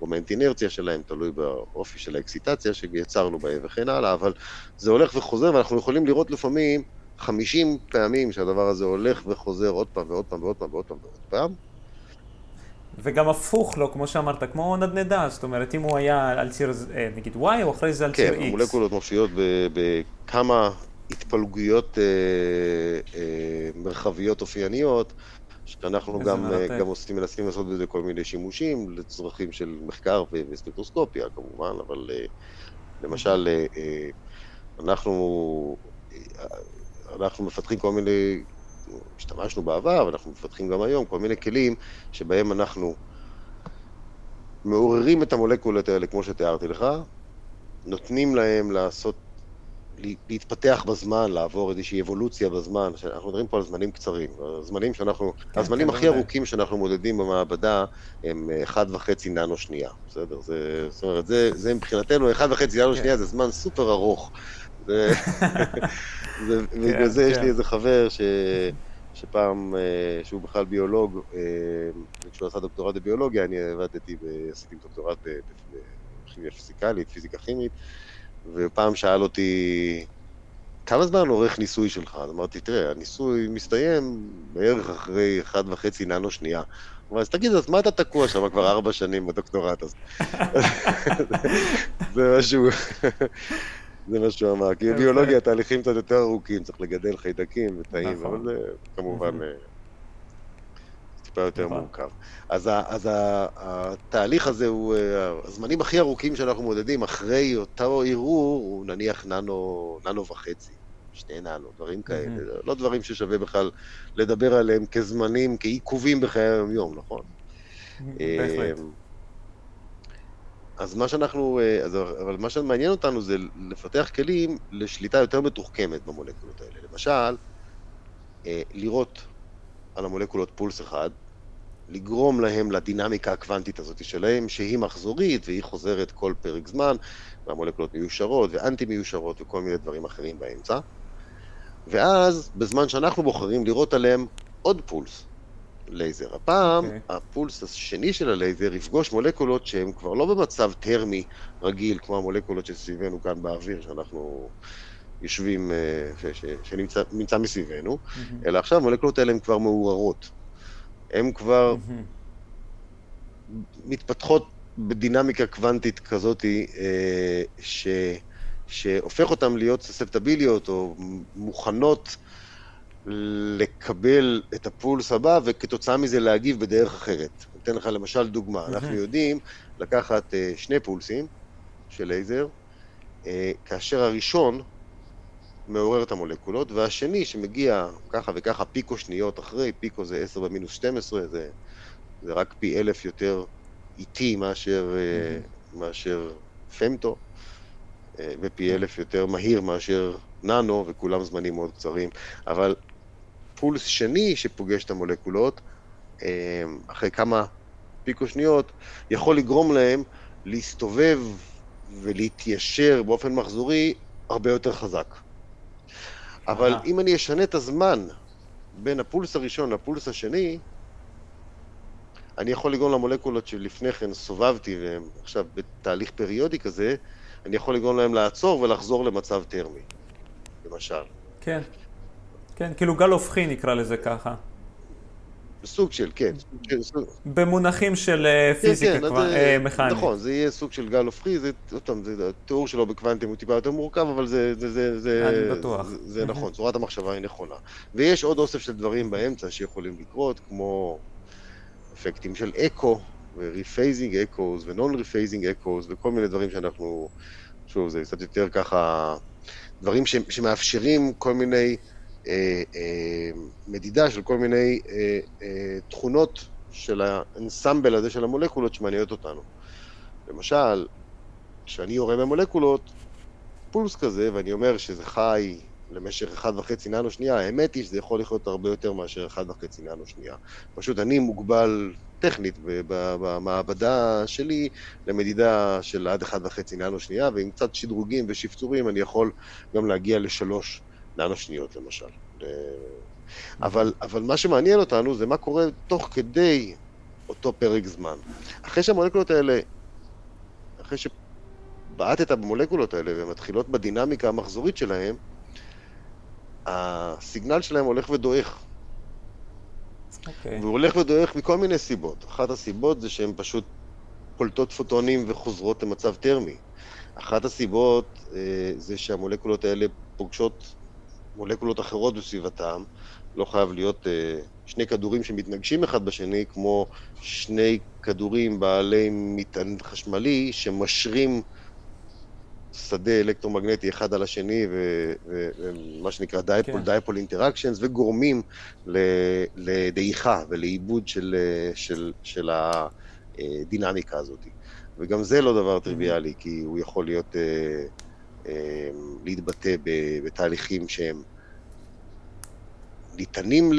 במומנט אינרציה שלהם, תלוי באופי של האקסיטציה שיצרנו בהם וכן הלאה, אבל זה הולך וחוזר, ואנחנו יכולים לראות לפעמים 50 פעמים שהדבר הזה הולך וחוזר עוד פעם ועוד פעם ועוד פעם ועוד פעם ועוד פעם. וגם הפוך לו, כמו שאמרת, כמו נדנדה, זאת אומרת, אם הוא היה על ציר, אה, נגיד Y, או אחרי זה על ציר X. כן, המולקולות מופיעות בכמה התפלגויות אה, אה, מרחביות אופייניות, שאנחנו גם, גם עושים, מנסים לעשות בזה כל מיני שימושים לצרכים של מחקר וספקטרוסקופיה כמובן, אבל למשל, אנחנו, אנחנו מפתחים כל מיני השתמשנו בעבר, ואנחנו מפתחים גם היום, כל מיני כלים שבהם אנחנו מעוררים את המולקולות האלה, כמו שתיארתי לך, נותנים להם לעשות, להתפתח בזמן, לעבור איזושהי אבולוציה בזמן, אנחנו מדברים פה על זמנים קצרים, הזמנים שאנחנו, כן, הזמנים כן, הכי ארוכים שאנחנו מודדים במעבדה הם אה, אחד וחצי ננו שנייה, בסדר? זה, זאת אומרת, זה, זה מבחינתנו, אחד וחצי ננו כן. שנייה זה זמן סופר ארוך. ובגלל כן, זה יש לי כן. איזה חבר ש... שפעם, אה, שהוא בכלל ביולוג, אה, כשהוא עשה דוקטורט בביולוגיה, אני עבדתי ועשיתי דוקטורט בכימיה פיזיקלית, פיזיקה כימית, ופעם שאל אותי, כמה זמן עורך ניסוי שלך? אז אמרתי, תראה, הניסוי מסתיים בערך אחרי אחד וחצי ננו שנייה. אמר, אז תגיד, אז מה אתה תקוע שם כבר ארבע שנים בדוקטורט הזה? זה משהו... זה מה שהוא אמר, כי ביולוגיה תהליכים קצת יותר ארוכים, צריך לגדל חיידקים ותאים, נכון. אבל זה כמובן אה, טיפה יותר נכון. מורכב. אז, אז התהליך הזה הוא, אה, הזמנים הכי ארוכים שאנחנו מודדים אחרי אותו ערעור, הוא נניח ננו, ננו וחצי, שני ננו, דברים כאלה, לא דברים ששווה בכלל לדבר עליהם כזמנים, כעיכובים בחיי היום-יום, נכון? בהחלט. אז מה שאנחנו, אה, אז, אבל מה שמעניין אותנו זה לפתח כלים לשליטה יותר מתוחכמת במולקולות האלה. למשל, אה, לראות על המולקולות פולס אחד, לגרום להם לדינמיקה הקוונטית הזאת שלהם, שהיא מחזורית והיא חוזרת כל פרק זמן, והמולקולות מיושרות ואנטי מיושרות וכל מיני דברים אחרים באמצע. ואז, בזמן שאנחנו בוחרים לירות עליהם עוד פולס, לייזר. הפעם, okay. אוקיי. הפולס השני של הלייזר יפגוש מולקולות שהן כבר לא במצב טרמי רגיל, כמו המולקולות שסביבנו כאן באוויר, שאנחנו יושבים, אה, שנמצא מסביבנו, mm-hmm. אלא עכשיו המולקולות האלה הן כבר מעוררות. הן כבר mm-hmm. מתפתחות בדינמיקה קוונטית כזאת, אה, ש, שהופך אותן להיות סספטביליות או מוכנות לקבל את הפולס הבא וכתוצאה מזה להגיב בדרך אחרת. אני אתן לך למשל דוגמה, אנחנו יודעים לקחת uh, שני פולסים של לייזר, uh, כאשר הראשון מעורר את המולקולות, והשני שמגיע ככה וככה פיקו שניות אחרי, פיקו זה 10 במינוס 12, זה, זה רק פי אלף יותר איטי מאשר, uh, מאשר פמטו, ופי אלף יותר מהיר מאשר ננו, וכולם זמנים מאוד קצרים, אבל פולס שני שפוגש את המולקולות, אה, אחרי כמה פיקו שניות, יכול לגרום להם להסתובב ולהתיישר באופן מחזורי הרבה יותר חזק. אבל אם אני אשנה את הזמן בין הפולס הראשון לפולס השני, אני יכול לגרום למולקולות שלפני כן סובבתי והן עכשיו בתהליך פריודי כזה, אני יכול לגרום להם לעצור ולחזור למצב טרמי, למשל. כן. כן, כאילו גל הופכי נקרא לזה ככה. סוג של, כן. במונחים של אה, כן, פיזיקה כן, אה, מכנית. נכון, זה יהיה סוג של גל הופכי, זה, עוד פעם, התיאור שלו בקוונטים הוא טיפה יותר מורכב, אבל זה, זה, זה, זה, אני בטוח. זה, זה נכון, צורת המחשבה היא נכונה. ויש עוד אוסף של דברים באמצע שיכולים לקרות, כמו אפקטים של אקו, ו-refacing echoes, ו-non-refacing echoes, וכל מיני דברים שאנחנו, שוב, זה קצת יותר ככה, דברים ש, שמאפשרים כל מיני... אה, אה, מדידה של כל מיני אה, תכונות של האנסמבל הזה של המולקולות שמעניינות אותנו. למשל, כשאני יורה במולקולות, פולס כזה, ואני אומר שזה חי למשך 1.5 ננו שנייה, האמת היא שזה יכול להיות הרבה יותר מאשר 1.5 ננו שנייה. פשוט אני מוגבל טכנית במעבדה שלי למדידה של עד 1.5 ננו שנייה, ועם קצת שדרוגים ושפצורים אני יכול גם להגיע לשלוש ננו שניות למשל. אבל, אבל מה שמעניין אותנו זה מה קורה תוך כדי אותו פרק זמן. אחרי שהמולקולות האלה, אחרי שבעטת במולקולות האלה ומתחילות בדינמיקה המחזורית שלהם, הסיגנל שלהם הולך ודועך. Okay. אוקיי. והוא הולך ודועך מכל מיני סיבות. אחת הסיבות זה שהן פשוט פולטות פוטונים וחוזרות למצב טרמי. אחת הסיבות אה, זה שהמולקולות האלה פוגשות מולקולות אחרות בסביבתם, לא חייב להיות אה, שני כדורים שמתנגשים אחד בשני, כמו שני כדורים בעלי מטען חשמלי שמשרים שדה אלקטרומגנטי אחד על השני, ומה שנקרא dipole, כן. dipole interactions, וגורמים לדעיכה ולאיבוד של, של, של הדינמיקה הזאת. וגם זה לא דבר טריוויאלי, כי הוא יכול להיות, אה, אה, להתבטא בתהליכים שהם ניתנים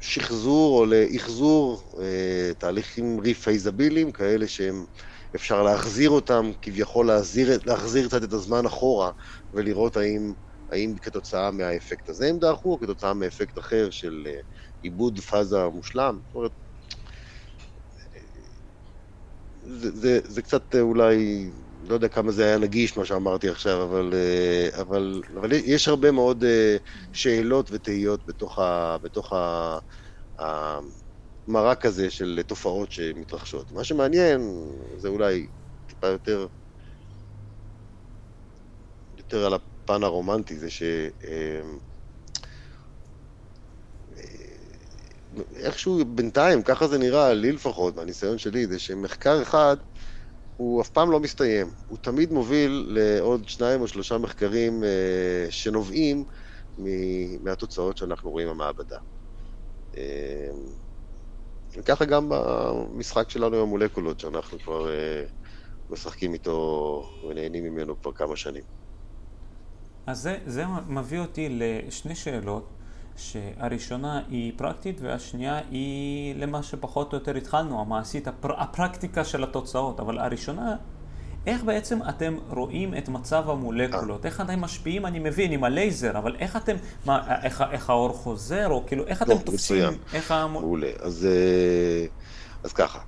לשחזור או לאחזור, אה, תהליכים rephasable יים, כאלה שהם, אפשר להחזיר אותם, כביכול להחזיר, להחזיר קצת את הזמן אחורה ולראות האם, האם כתוצאה מהאפקט הזה הם דעכו, או כתוצאה מאפקט אחר של אה, איבוד פאזה מושלם. זאת אומרת, זה, זה, זה קצת אולי לא יודע כמה זה היה נגיש מה שאמרתי עכשיו, אבל, אה, אבל, אבל יש הרבה מאוד אה, שאלות ותהיות בתוך, ה, בתוך ה, המרק הזה של תופעות שמתרחשות. מה שמעניין זה אולי טיפה יותר, יותר על הפן הרומנטי, זה ש... אה, איכשהו בינתיים, ככה זה נראה, לי לפחות, מהניסיון שלי, זה שמחקר אחד הוא אף פעם לא מסתיים. הוא תמיד מוביל לעוד שניים או שלושה מחקרים אה, שנובעים מהתוצאות שאנחנו רואים במעבדה. אה, וככה גם במשחק שלנו עם המולקולות, שאנחנו כבר אה, משחקים איתו ונהנים ממנו כבר כמה שנים. אז זה, זה מביא אותי לשני שאלות. שהראשונה היא פרקטית והשנייה היא למה שפחות או יותר התחלנו, המעשית, הפר, הפרקטיקה של התוצאות, אבל הראשונה, איך בעצם אתם רואים את מצב המולקולות? איך אתם משפיעים, אני מבין, עם הלייזר, אבל איך אתם, מה, איך, איך האור חוזר, או כאילו, איך אתם לא, תופסים, מצוין. איך המול... מעולה, אז, אה, אז ככה.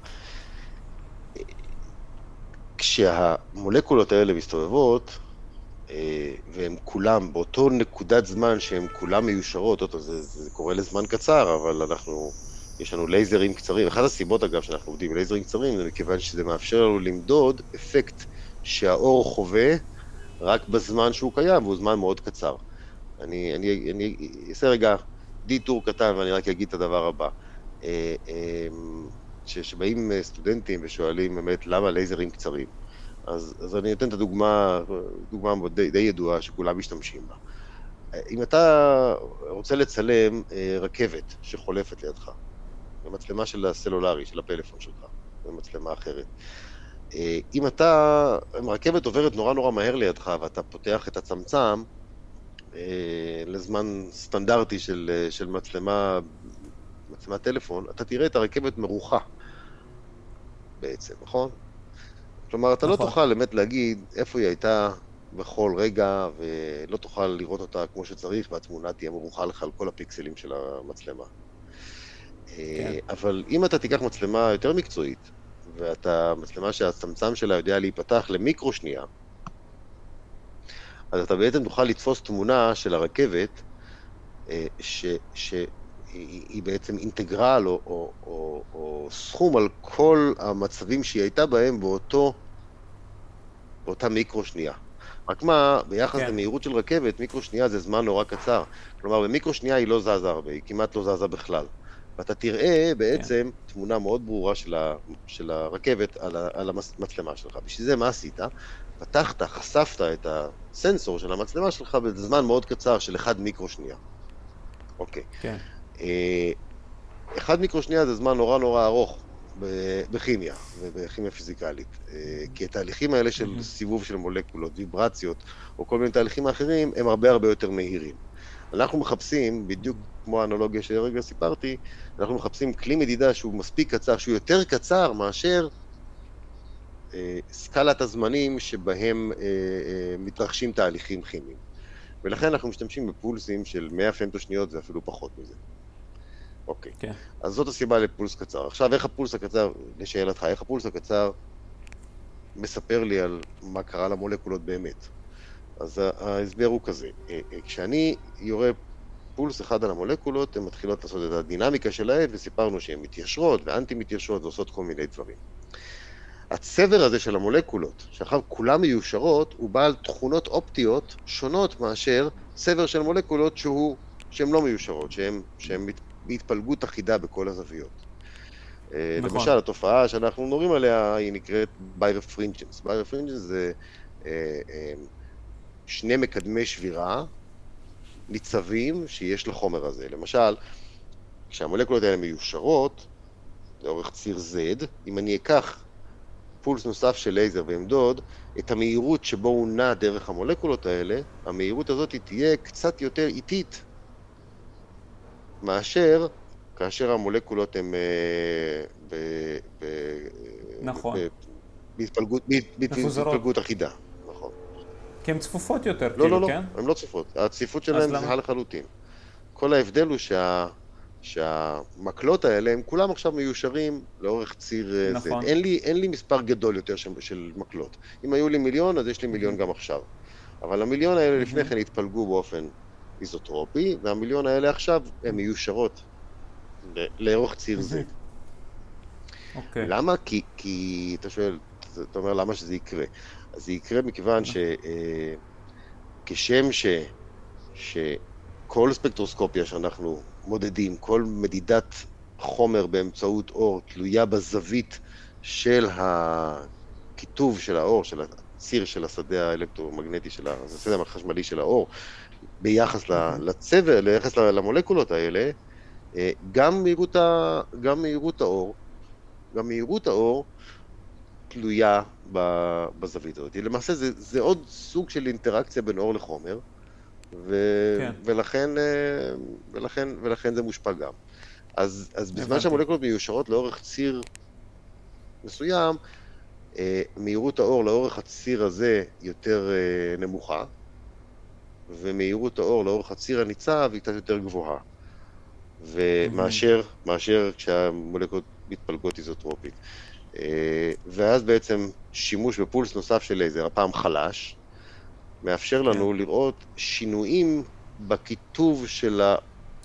כשהמולקולות האלה מסתובבות, אה, והם כולם, באותו נקודת זמן שהם כולם מיושרות, אותו, זה, זה קורה לזמן קצר, אבל אנחנו, יש לנו לייזרים קצרים. אחת הסיבות, אגב, שאנחנו עובדים עם לייזרים קצרים, זה מכיוון שזה מאפשר לנו למדוד אפקט שהאור חווה רק בזמן שהוא קיים, והוא זמן מאוד קצר. אני, אני, אני אעשה רגע דיטור קטן ואני רק אגיד את הדבר הבא. אה, אה, כשבאים סטודנטים ושואלים באמת למה לייזרים קצרים, אז, אז אני אתן את הדוגמה, דוגמה די, די ידועה שכולם משתמשים בה. אם אתה רוצה לצלם אה, רכבת שחולפת לידך, במצלמה של הסלולרי, של הפלאפון שלך, במצלמה אחרת, אה, אם אתה, אם הרכבת עוברת נורא נורא מהר לידך ואתה פותח את הצמצם אה, לזמן סטנדרטי של, של מצלמה, מצלמת טלפון, אתה תראה את הרכבת מרוחה בעצם, נכון? כלומר, אתה לא נכון. לא תוכל באמת להגיד איפה היא הייתה בכל רגע, ולא תוכל לראות אותה כמו שצריך, והתמונה תהיה מרוחה לך על כל הפיקסלים של המצלמה. כן. אה, אבל אם אתה תיקח מצלמה יותר מקצועית, ואתה מצלמה שהצמצם שלה יודע להיפתח למיקרו שנייה, אז אתה בעצם תוכל לתפוס תמונה של הרכבת, אה, ש, שהיא בעצם אינטגרל או, או, או, או סכום על כל המצבים שהיא הייתה בהם באותו באותה מיקרו שנייה. רק מה, ביחס כן. למהירות של רכבת, מיקרו שנייה זה זמן נורא קצר. כלומר, במיקרו שנייה היא לא זזה הרבה, היא כמעט לא זזה בכלל. ואתה תראה בעצם כן. תמונה מאוד ברורה של, ה, של הרכבת על, ה, על המצלמה שלך. בשביל זה מה עשית? פתחת, חשפת את הסנסור של המצלמה שלך בזמן מאוד קצר של 1 מיקרו שנייה. אוקיי. כן. אה, 1 מיקרו שנייה זה זמן נורא נורא ארוך. בכימיה ובכימיה פיזיקלית. אה, כי התהליכים האלה של סיבוב של מולקולות, ויברציות, או כל מיני תהליכים אחרים, הם הרבה הרבה יותר מהירים. אנחנו מחפשים, בדיוק כמו האנלוגיה שהרגע סיפרתי, אנחנו מחפשים כלי מדידה שהוא מספיק קצר, שהוא יותר קצר מאשר אה, סקלת הזמנים שבהם אה, אה, מתרחשים תהליכים כימיים. ולכן אנחנו משתמשים בפולסים של 100 פנטו שניות ואפילו פחות מזה. אוקיי. כן. אז זאת הסיבה לפולס קצר. עכשיו, איך הפולס הקצר, לשאלתך, איך הפולס הקצר מספר לי על מה קרה למולקולות באמת? אז ההסבר הוא כזה, אה, אה, כשאני יורה פולס אחד על המולקולות, הן מתחילות לעשות את הדינמיקה שלהן, וסיפרנו שהן מתיישרות ואנטי מתיישרות ועושות כל מיני דברים. הצבר הזה של המולקולות, שאחר כולן מיושרות, הוא בעל תכונות אופטיות שונות מאשר צבר של מולקולות שהוא, שהן לא מיושרות, שהן בהתפלגות אחידה בכל הזוויות. אה, נכון. למשל, התופעה שאנחנו מדברים עליה היא נקראת birefringence. birefringence זה אה, אה, שני מקדמי שבירה ניצבים שיש לחומר הזה. למשל, כשהמולקולות האלה מיושרות, לאורך ציר Z, אם אני אקח פולס נוסף של לייזר ואמדוד את המהירות שבו הוא נע דרך המולקולות האלה, המהירות הזאת תהיה קצת יותר איטית מאשר כאשר המולקולות הן אה, נכון. בהתפלגות אחידה. נכון. כי הן צפופות יותר, לא, כאילו, לא, כן? לא, הן לא צפופות. הצפיפות שלהן זהה לחלוטין. כל ההבדל הוא שה... שהמקלות האלה הם כולם עכשיו מיושרים לאורך ציר אה, נכון. Z. אין לי, אין לי מספר גדול יותר של, של מקלות. אם היו לי מיליון, אז יש לי מיליון גם עכשיו. אבל המיליון האלה לפני כן התפלגו באופן איזוטרופי, והמיליון האלה עכשיו הן מיושרות לאורך ציר Z. Okay. אוקיי. למה? כי, כי אתה שואל, אתה אומר למה שזה יקרה. אז זה יקרה מכיוון שכשם ש... שכל ספקטרוסקופיה שאנחנו מודדים, כל מדידת חומר באמצעות אור תלויה בזווית של הכיתוב של האור, של הציר של השדה האלקטרומגנטי, של השדה החשמלי של האור, ביחס לצבע, ביחס למולקולות האלה, אה, גם מהירות, ה, גם מהירות האור, גם מהירות האור תלויה בזווית הזאת. למעשה זה, זה עוד סוג של אינטראקציה בין אור לחומר, ו... כן. ולכן, אה, ולכן, ולכן זה מושפע גם. אז, אז בזמן שהמולקולות מיושרות לאורך ציר מסוים, אה, מהירות האור לאורך הציר הזה יותר נמוכה, ומהירות האור לאורך הציר הניצב היא קצת יותר גבוהה. ומאשר מאשר כשהמולקולות מתפלגות איזוטרופית. ואז בעצם שימוש בפולס נוסף של לייזר, הפעם חלש, מאפשר לנו כן. לראות שינויים בכיתוב של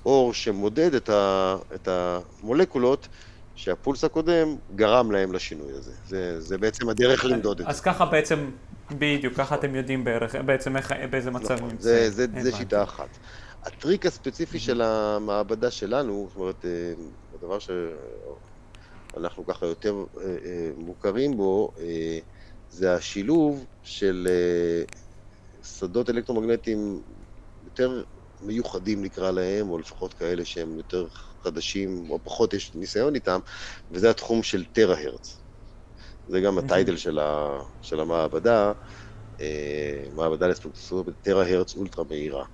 האור שמודד את, ה, את המולקולות שהפולס הקודם גרם להם לשינוי הזה. זה, זה בעצם הדרך למדוד את זה. אז ככה בעצם, בדיוק, ככה אתם יודעים בערך, בעצם איך, באיזה מצב נכון, נמצא. זה, זה, זה שיטה אחת. הטריק הספציפי של המעבדה שלנו, זאת אומרת, אה, הדבר שאנחנו ככה יותר אה, אה, מוכרים בו, זה השילוב של שדות אלקטרומגנטיים יותר מיוחדים נקרא להם, או לפחות כאלה שהם יותר חדשים, או פחות יש ניסיון איתם, וזה התחום של טרה-הרץ. זה גם הטייטל של, ה, של המעבדה, אה, מעבדה לספקטוסקופיה טרה-הרץ אולטרה מהירה.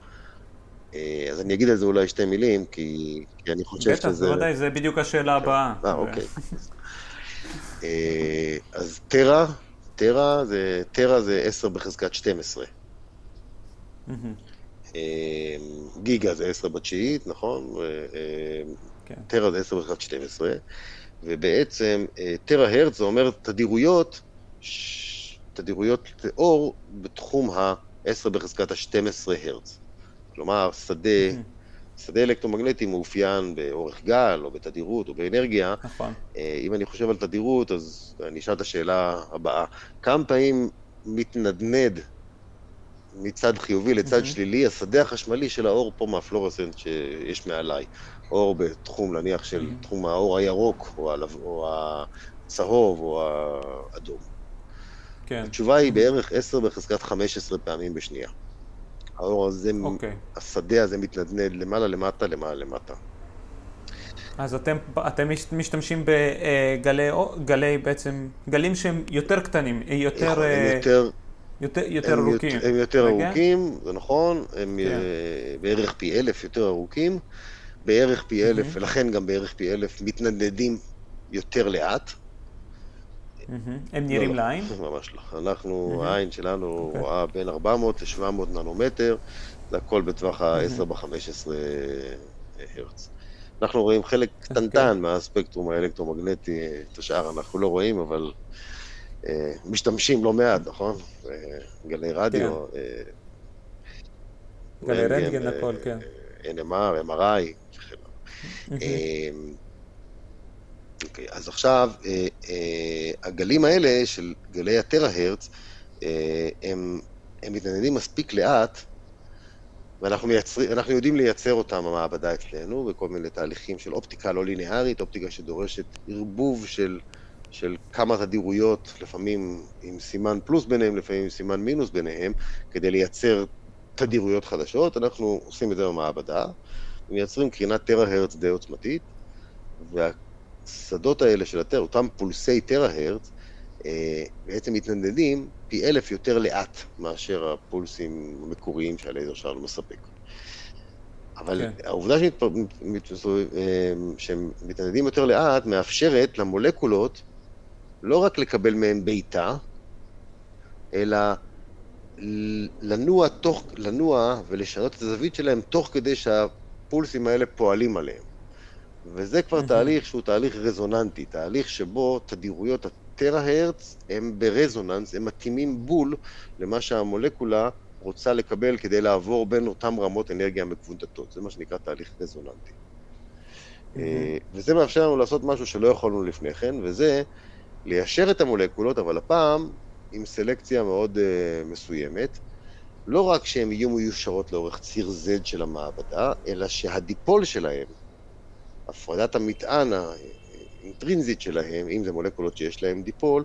אה, אז אני אגיד על זה אולי שתי מילים, כי, כי אני חושב בטח, שזה... בטח, בוודאי, זה בדיוק השאלה כן. הבאה. אה, אוקיי. אה, אז טרה, טרה זה, טרה זה 10 בחזקת 12. אמ, גיגה זה 10 בתשיעית, נכון? כן. טרה זה 10 בחזקת 12, ובעצם אה, טרה הרץ זה אומר תדירויות, תדירויות אור בתחום ה-10 בחזקת ה-12 הרץ. כלומר, שדה, שדה אלקטרומגנטי מאופיין באורך גל, או בתדירות, או באנרגיה. נכון. אה, אם אני חושב על תדירות, אז אני אשאל את השאלה הבאה. כמה פעמים מתנדנד מצד חיובי לצד mm-hmm. שלילי, השדה החשמלי של האור פה מהפלורסנט שיש מעליי. אור בתחום, נניח, של mm-hmm. תחום האור הירוק, או, הלו, או הצהוב, או האדום. כן. התשובה היא בערך 10 בחזקת 15 פעמים בשנייה. האור הזה, okay. אוקיי. השדה הזה מתנדנד למעלה, למטה, למעלה, למטה. אז אתם, אתם משתמשים בגלי, גלי בעצם, גלים שהם יותר קטנים, יותר... הם יותר... יותר, יותר הם ארוכים. יותר, הם יותר רגע? ארוכים, זה נכון, הם כן. uh, בערך פי אלף יותר ארוכים, בערך פי אלף, mm-hmm. ולכן גם בערך פי אלף מתנדנדים יותר לאט. Mm-hmm. הם נראים לא, לא לעין? לא, ממש לא. אנחנו, mm-hmm. העין שלנו okay. אוקיי. רואה בין 400 ל-700 ננומטר, זה הכל בטווח ה-10 mm-hmm. ב-15 הרץ. אנחנו רואים חלק okay. אוקיי. קטנטן מהספקטרום האלקטרומגנטי, את השאר אנחנו לא רואים, אבל אה, משתמשים לא מעט, נכון? אה, גלי רדיו. כן. גלי רנטגן, הכל, כן. NMR, MRI וכן אוקיי, אז עכשיו, אה, אה, הגלים האלה של גלי הטרה-הרץ, אה, הם, הם מתנדדים מספיק לאט, ואנחנו מייצר, יודעים לייצר אותם במעבדה אצלנו, בכל מיני תהליכים של אופטיקה לא ליניארית, אופטיקה שדורשת ערבוב של, של כמה תדירויות, לפעמים עם סימן פלוס ביניהם, לפעמים עם סימן מינוס ביניהם, כדי לייצר תדירויות חדשות. אנחנו עושים את זה במעבדה, ומייצרים קרינת טרה-הרץ די עוצמתית, והשדות האלה של הטרה, אותם פולסי טרה-הרץ, אה, בעצם מתנדדים פי אלף יותר לאט מאשר הפולסים המקוריים שהלייזר שלנו מספק. אבל okay. כן. העובדה אה, שהם מתנדדים יותר לאט מאפשרת למולקולות לא רק לקבל מהם בעיטה, אלא לנוע, תוך, לנוע ולשנות את הזווית שלהם תוך כדי שהפולסים האלה פועלים עליהם. וזה כבר mm-hmm. תהליך שהוא תהליך רזוננטי, תהליך שבו תדירויות הטרה-הרץ הם ברזוננס, הם מתאימים בול למה שהמולקולה רוצה לקבל כדי לעבור בין אותן רמות אנרגיה מקוונטטות. זה מה שנקרא תהליך רזוננטי. Mm-hmm. וזה מאפשר לנו לעשות משהו שלא יכולנו לפני כן, וזה ליישר את המולקולות, אבל הפעם עם סלקציה מאוד uh, מסוימת. לא רק שהן יהיו מיושרות לאורך ציר Z של המעבדה, אלא שהדיפול שלהן, הפרדת המטען האינטרינזית שלהם, אם זה מולקולות שיש להם דיפול,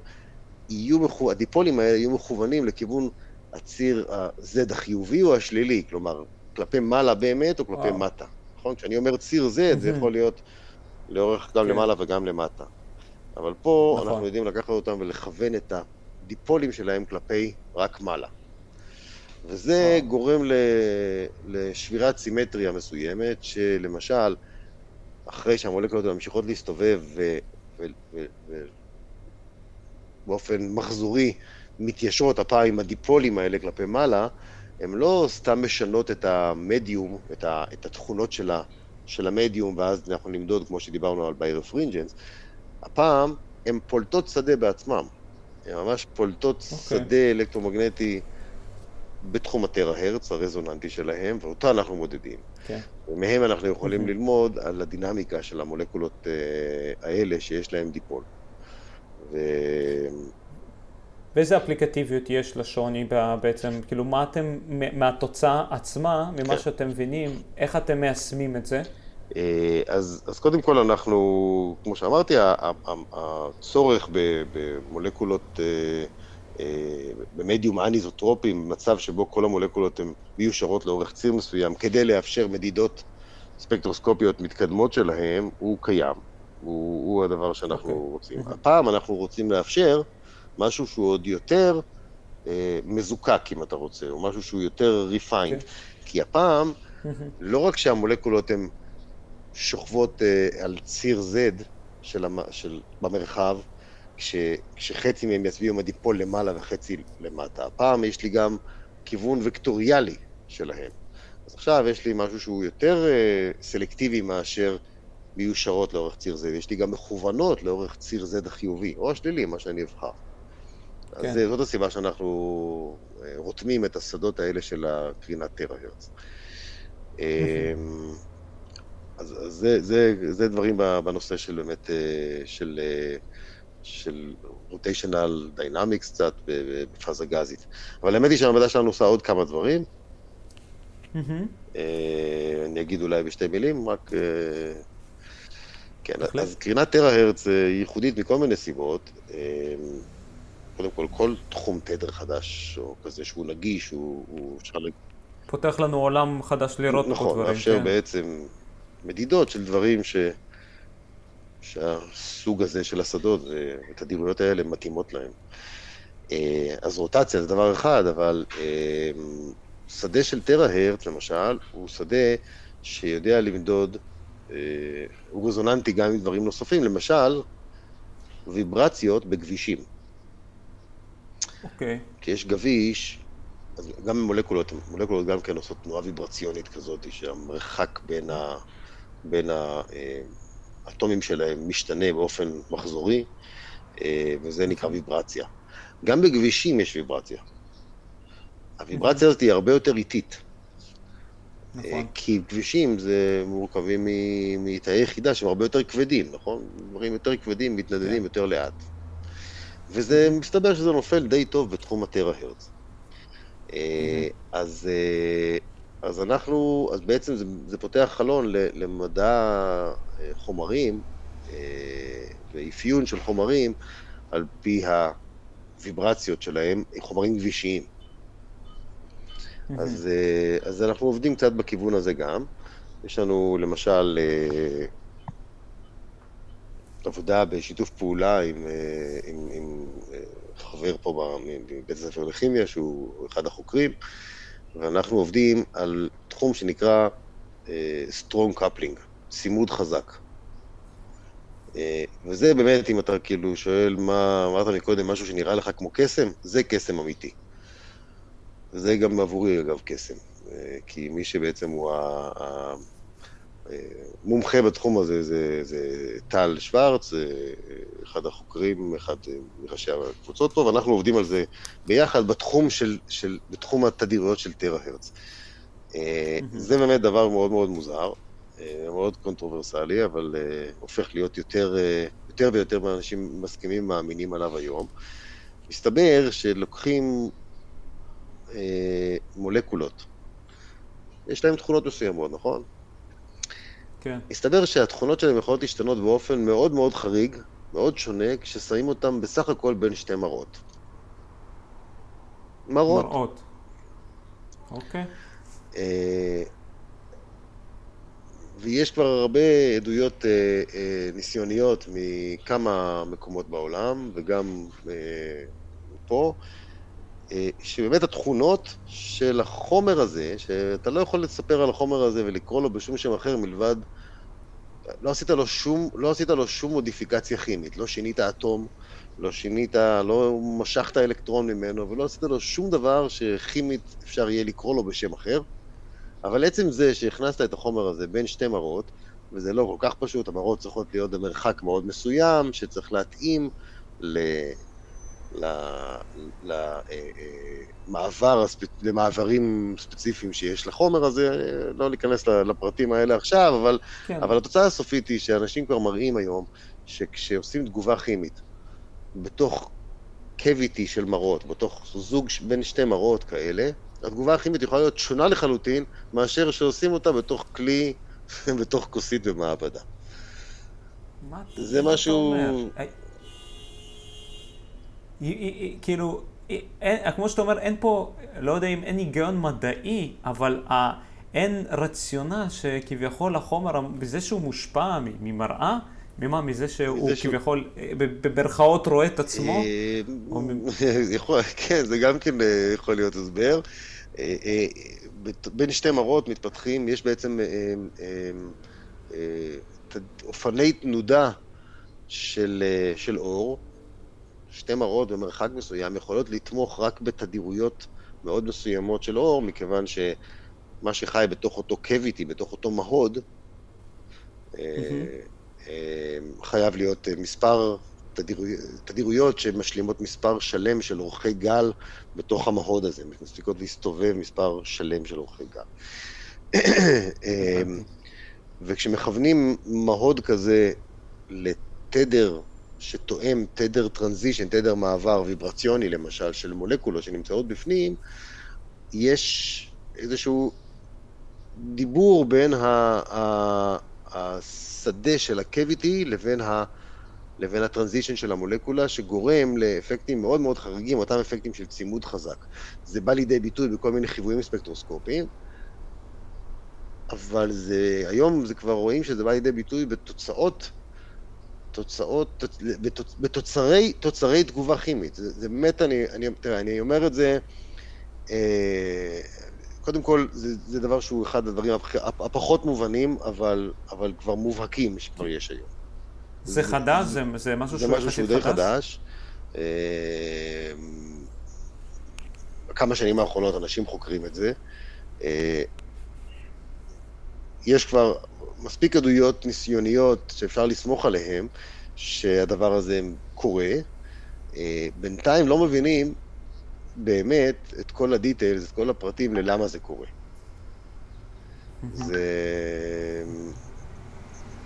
יהיו, הדיפולים האלה יהיו מכוונים לכיוון הציר ה-Z החיובי או השלילי, כלומר, כלפי מעלה באמת או כלפי וואו. מטה. נכון? כשאני אומר ציר Z, זה יכול להיות לאורך גם כן. למעלה וגם למטה. אבל פה נכון. אנחנו יודעים לקחת אותם ולכוון את הדיפולים שלהם כלפי רק מעלה. וזה וואו. גורם לשבירת סימטריה מסוימת, שלמשל, אחרי שהמולקולות ממשיכות להסתובב ובאופן מחזורי מתיישרות הפעם עם הדיפולים האלה כלפי מעלה, הן לא סתם משנות את המדיום, את, ה, את התכונות של, ה, של המדיום, ואז אנחנו נמדוד, כמו שדיברנו על birefringence, הפעם הן פולטות שדה בעצמן. הן ממש פולטות okay. אוקיי. שדה אלקטרומגנטי בתחום הטרה-הרץ, הרזוננטי שלהם, ואותה אנחנו מודדים. כן. ומהם אנחנו יכולים mm-hmm. ללמוד על הדינמיקה של המולקולות uh, האלה שיש להם דיפול. ו... ואיזה אפליקטיביות יש לשוני בעצם, כאילו מה אתם, מהתוצאה עצמה, ממה כן. שאתם מבינים, איך אתם מיישמים את זה? אה, אז, אז קודם כל אנחנו, כמו שאמרתי, הצורך במולקולות אה, אה, במדיום אניזוטרופי, במצב שבו כל המולקולות הן מיושרות לאורך ציר מסוים, כדי לאפשר מדידות ספקטרוסקופיות מתקדמות שלהם, הוא קיים. הוא, הוא הדבר שאנחנו okay. אוקיי. רוצים. Mm-hmm. הפעם אנחנו רוצים לאפשר משהו שהוא עוד יותר אה, מזוקק, אם אתה רוצה, או משהו שהוא יותר refined. Okay. כן. כי הפעם. לא רק שהמולקולות הן שוכבות אה, על ציר Z של, המ... של... במרחב, כש, כשחצי מהם יצביעו מדיפול למעלה וחצי למטה. הפעם יש לי גם כיוון וקטוריאלי שלהם. אז עכשיו יש לי משהו שהוא יותר uh, סלקטיבי מאשר מיושרות לאורך ציר Z. יש לי גם מכוונות לאורך ציר Z החיובי, או השלילי, מה שאני אבחר. כן. אז זאת הסיבה שאנחנו uh, רותמים את השדות האלה של הקרינת טרה-הרץ. אז זה, זה, זה דברים בנושא של באמת, אה, של של רוטיישנל דיינמיקס קצת בפאזה גזית. אבל האמת היא שהמדע שלנו עושה עוד כמה דברים. אה, אני אגיד אולי בשתי מילים, רק... אה, כן, אז קרינת טרה-הרץ היא ייחודית מכל מיני סיבות. אה, קודם כל, כל תחום תדר חדש, או כזה שהוא נגיש, הוא אפשר... פותח לנו עולם חדש לראות נכון, פה דברים. נכון, מאפשר כן. בעצם מדידות של דברים ש... שהסוג הזה של השדות והתדירויות האלה מתאימות להם. אה, אז רוטציה זה דבר אחד, אבל אה, שדה של טרה-הרץ, למשל, הוא שדה שיודע למדוד, אה, הוא רזוננטי גם עם דברים נוספים, למשל, ויברציות בכבישים. אוקיי. Okay. כי יש גביש, אז גם מולקולות, מולקולות גם כן עושות תנועה ויברציונית כזאת, שהמרחק בין ה... בין האטומים שלהם משתנה באופן מחזורי, אה, וזה נקרא ויברציה. גם בכבישים יש ויברציה. הוויברציה הזאת היא הרבה יותר איטית. נכון. כי כבישים זה מורכבים מתאי יחידה שהם הרבה יותר כבדים, נכון? דברים יותר כבדים מתנדדים כן. יותר לאט. וזה מסתבר שזה נופל די טוב בתחום הטרה-הרץ. אה, אז, אה, אז אנחנו, אז בעצם זה, זה פותח חלון ל- למדע אה, חומרים אה, ואפיון של חומרים על פי הוויברציות שלהם, חומרים גבישיים. אז, אה, אז אנחנו עובדים קצת בכיוון הזה גם. יש לנו למשל עבודה בשיתוף פעולה עם, עם, עם חבר פה ב- מבית הספר לכימיה, שהוא אחד החוקרים, ואנחנו עובדים על תחום שנקרא אה, Strong Coupling, צימוד חזק. אה, וזה באמת, אם אתה כאילו שואל מה אמרת מקודם, משהו שנראה לך כמו קסם, זה קסם אמיתי. וזה גם עבורי אגב קסם, אה, כי מי שבעצם הוא ה- ה- המומחה בתחום הזה זה, זה טל שוורץ, זה אחד החוקרים, אחד מראשי הקבוצות פה, ואנחנו עובדים על זה ביחד בתחום, של, של, בתחום התדירויות של טרה הרץ. אה, זה באמת דבר מאוד מאוד מוזר, אה, מאוד קונטרוברסלי, אבל אה, הופך להיות יותר, יותר ויותר אנשים מסכימים, מאמינים עליו היום. מסתבר שלוקחים מולקולות, יש להם תכונות מסוימות, נכון? כן. מסתבר שהתכונות שלהם יכולות להשתנות באופן מאוד מאוד חריג, מאוד שונה, כששמים אותם בסך הכל בין שתי מראות. מראות. מראות. אוקיי. אה, ויש כבר הרבה עדויות אה, אה, ניסיוניות מכמה מקומות בעולם, וגם אה, פה, שבאמת התכונות של החומר הזה, שאתה לא יכול לספר על החומר הזה ולקרוא לו בשום שם אחר מלבד, לא עשית לו שום, לא עשית לו שום מודיפיקציה כימית, לא שינית אטום, לא שינית, לא משכת אלקטרון ממנו, ולא עשית לו שום דבר שכימית אפשר יהיה לקרוא לו בשם אחר. אבל עצם זה שהכנסת את החומר הזה בין שתי מראות, וזה לא כל כך פשוט, המראות צריכות להיות במרחק מאוד מסוים, שצריך להתאים ל... ל... ל... אה, אה. למעברים ספציפיים שיש לחומר הזה, אה, לא ניכנס לפרטים האלה עכשיו, אבל, כן. אבל התוצאה הסופית היא שאנשים כבר מראים היום שכשעושים תגובה כימית בתוך קוויטי של מראות, בתוך זוג בין שתי מראות כאלה, התגובה הכימית יכולה להיות שונה לחלוטין מאשר שעושים אותה בתוך כלי, בתוך כוסית במעבדה. מה זה משהו- אומר? היא- היא- היא- כאילו, היא- אין- כמו שאתה אומר, אין פה, לא יודע אם אין היגיון מדעי, אבל ה- אין רציונל שכביכול החומר, בזה שהוא מושפע ממראה, ממה? מזה שהוא כביכול, במרכאות רואה את עצמו? אה, כן, זה גם כן אה, יכול להיות הסבר. אה, בין שתי מראות מתפתחים, יש בעצם אופני תנודה של, של אור, שתי מראות במרחק מסוים יכולות לתמוך רק בתדירויות מאוד מסוימות של אור, מכיוון שמה שחי בתוך אותו קוויטי, בתוך אותו מהוד, אה, חייב להיות אה, מספר תדירויות, תדירויות שמשלימות מספר שלם של אורכי גל בתוך המהוד הזה, מספיקות להסתובב מספר שלם של אורכי גל. וכשמכוונים מהוד כזה לתדר שתואם תדר טרנזישן, תדר מעבר ויברציוני למשל, של מולקולות שנמצאות בפנים, יש איזשהו דיבור בין ה- ה- השדה של הקוויטי לבין, ה, לבין הטרנזישן של המולקולה, שגורם לאפקטים מאוד מאוד חריגים, אותם אפקטים של צימוד חזק. זה בא לידי ביטוי בכל מיני חיוויים ספקטרוסקופיים, אבל זה, היום זה כבר רואים שזה בא לידי ביטוי בתוצאות, תוצאות, בתוצ, בתוצרי תוצרי תגובה כימית. זה, זה באמת, אני, אני, תראה, אני אומר את זה, אה, קודם כל, זה, זה דבר שהוא אחד הדברים הפח- הפחות מובנים, אבל, אבל כבר מובהקים שכבר יש היום. זה חדש? זה- זה משהו זה שהוא משהו שהוא די חדש. אה, בכמה שנים האחרונות אנשים חוקרים את זה. יש כבר מספיק עדויות ניסיוניות שאפשר לסמוך עליהן שהדבר הזה קורה. אה, בינתיים לא מבינים באמת את כל הדיטיילס, את כל הפרטים ללמה זה קורה. זה...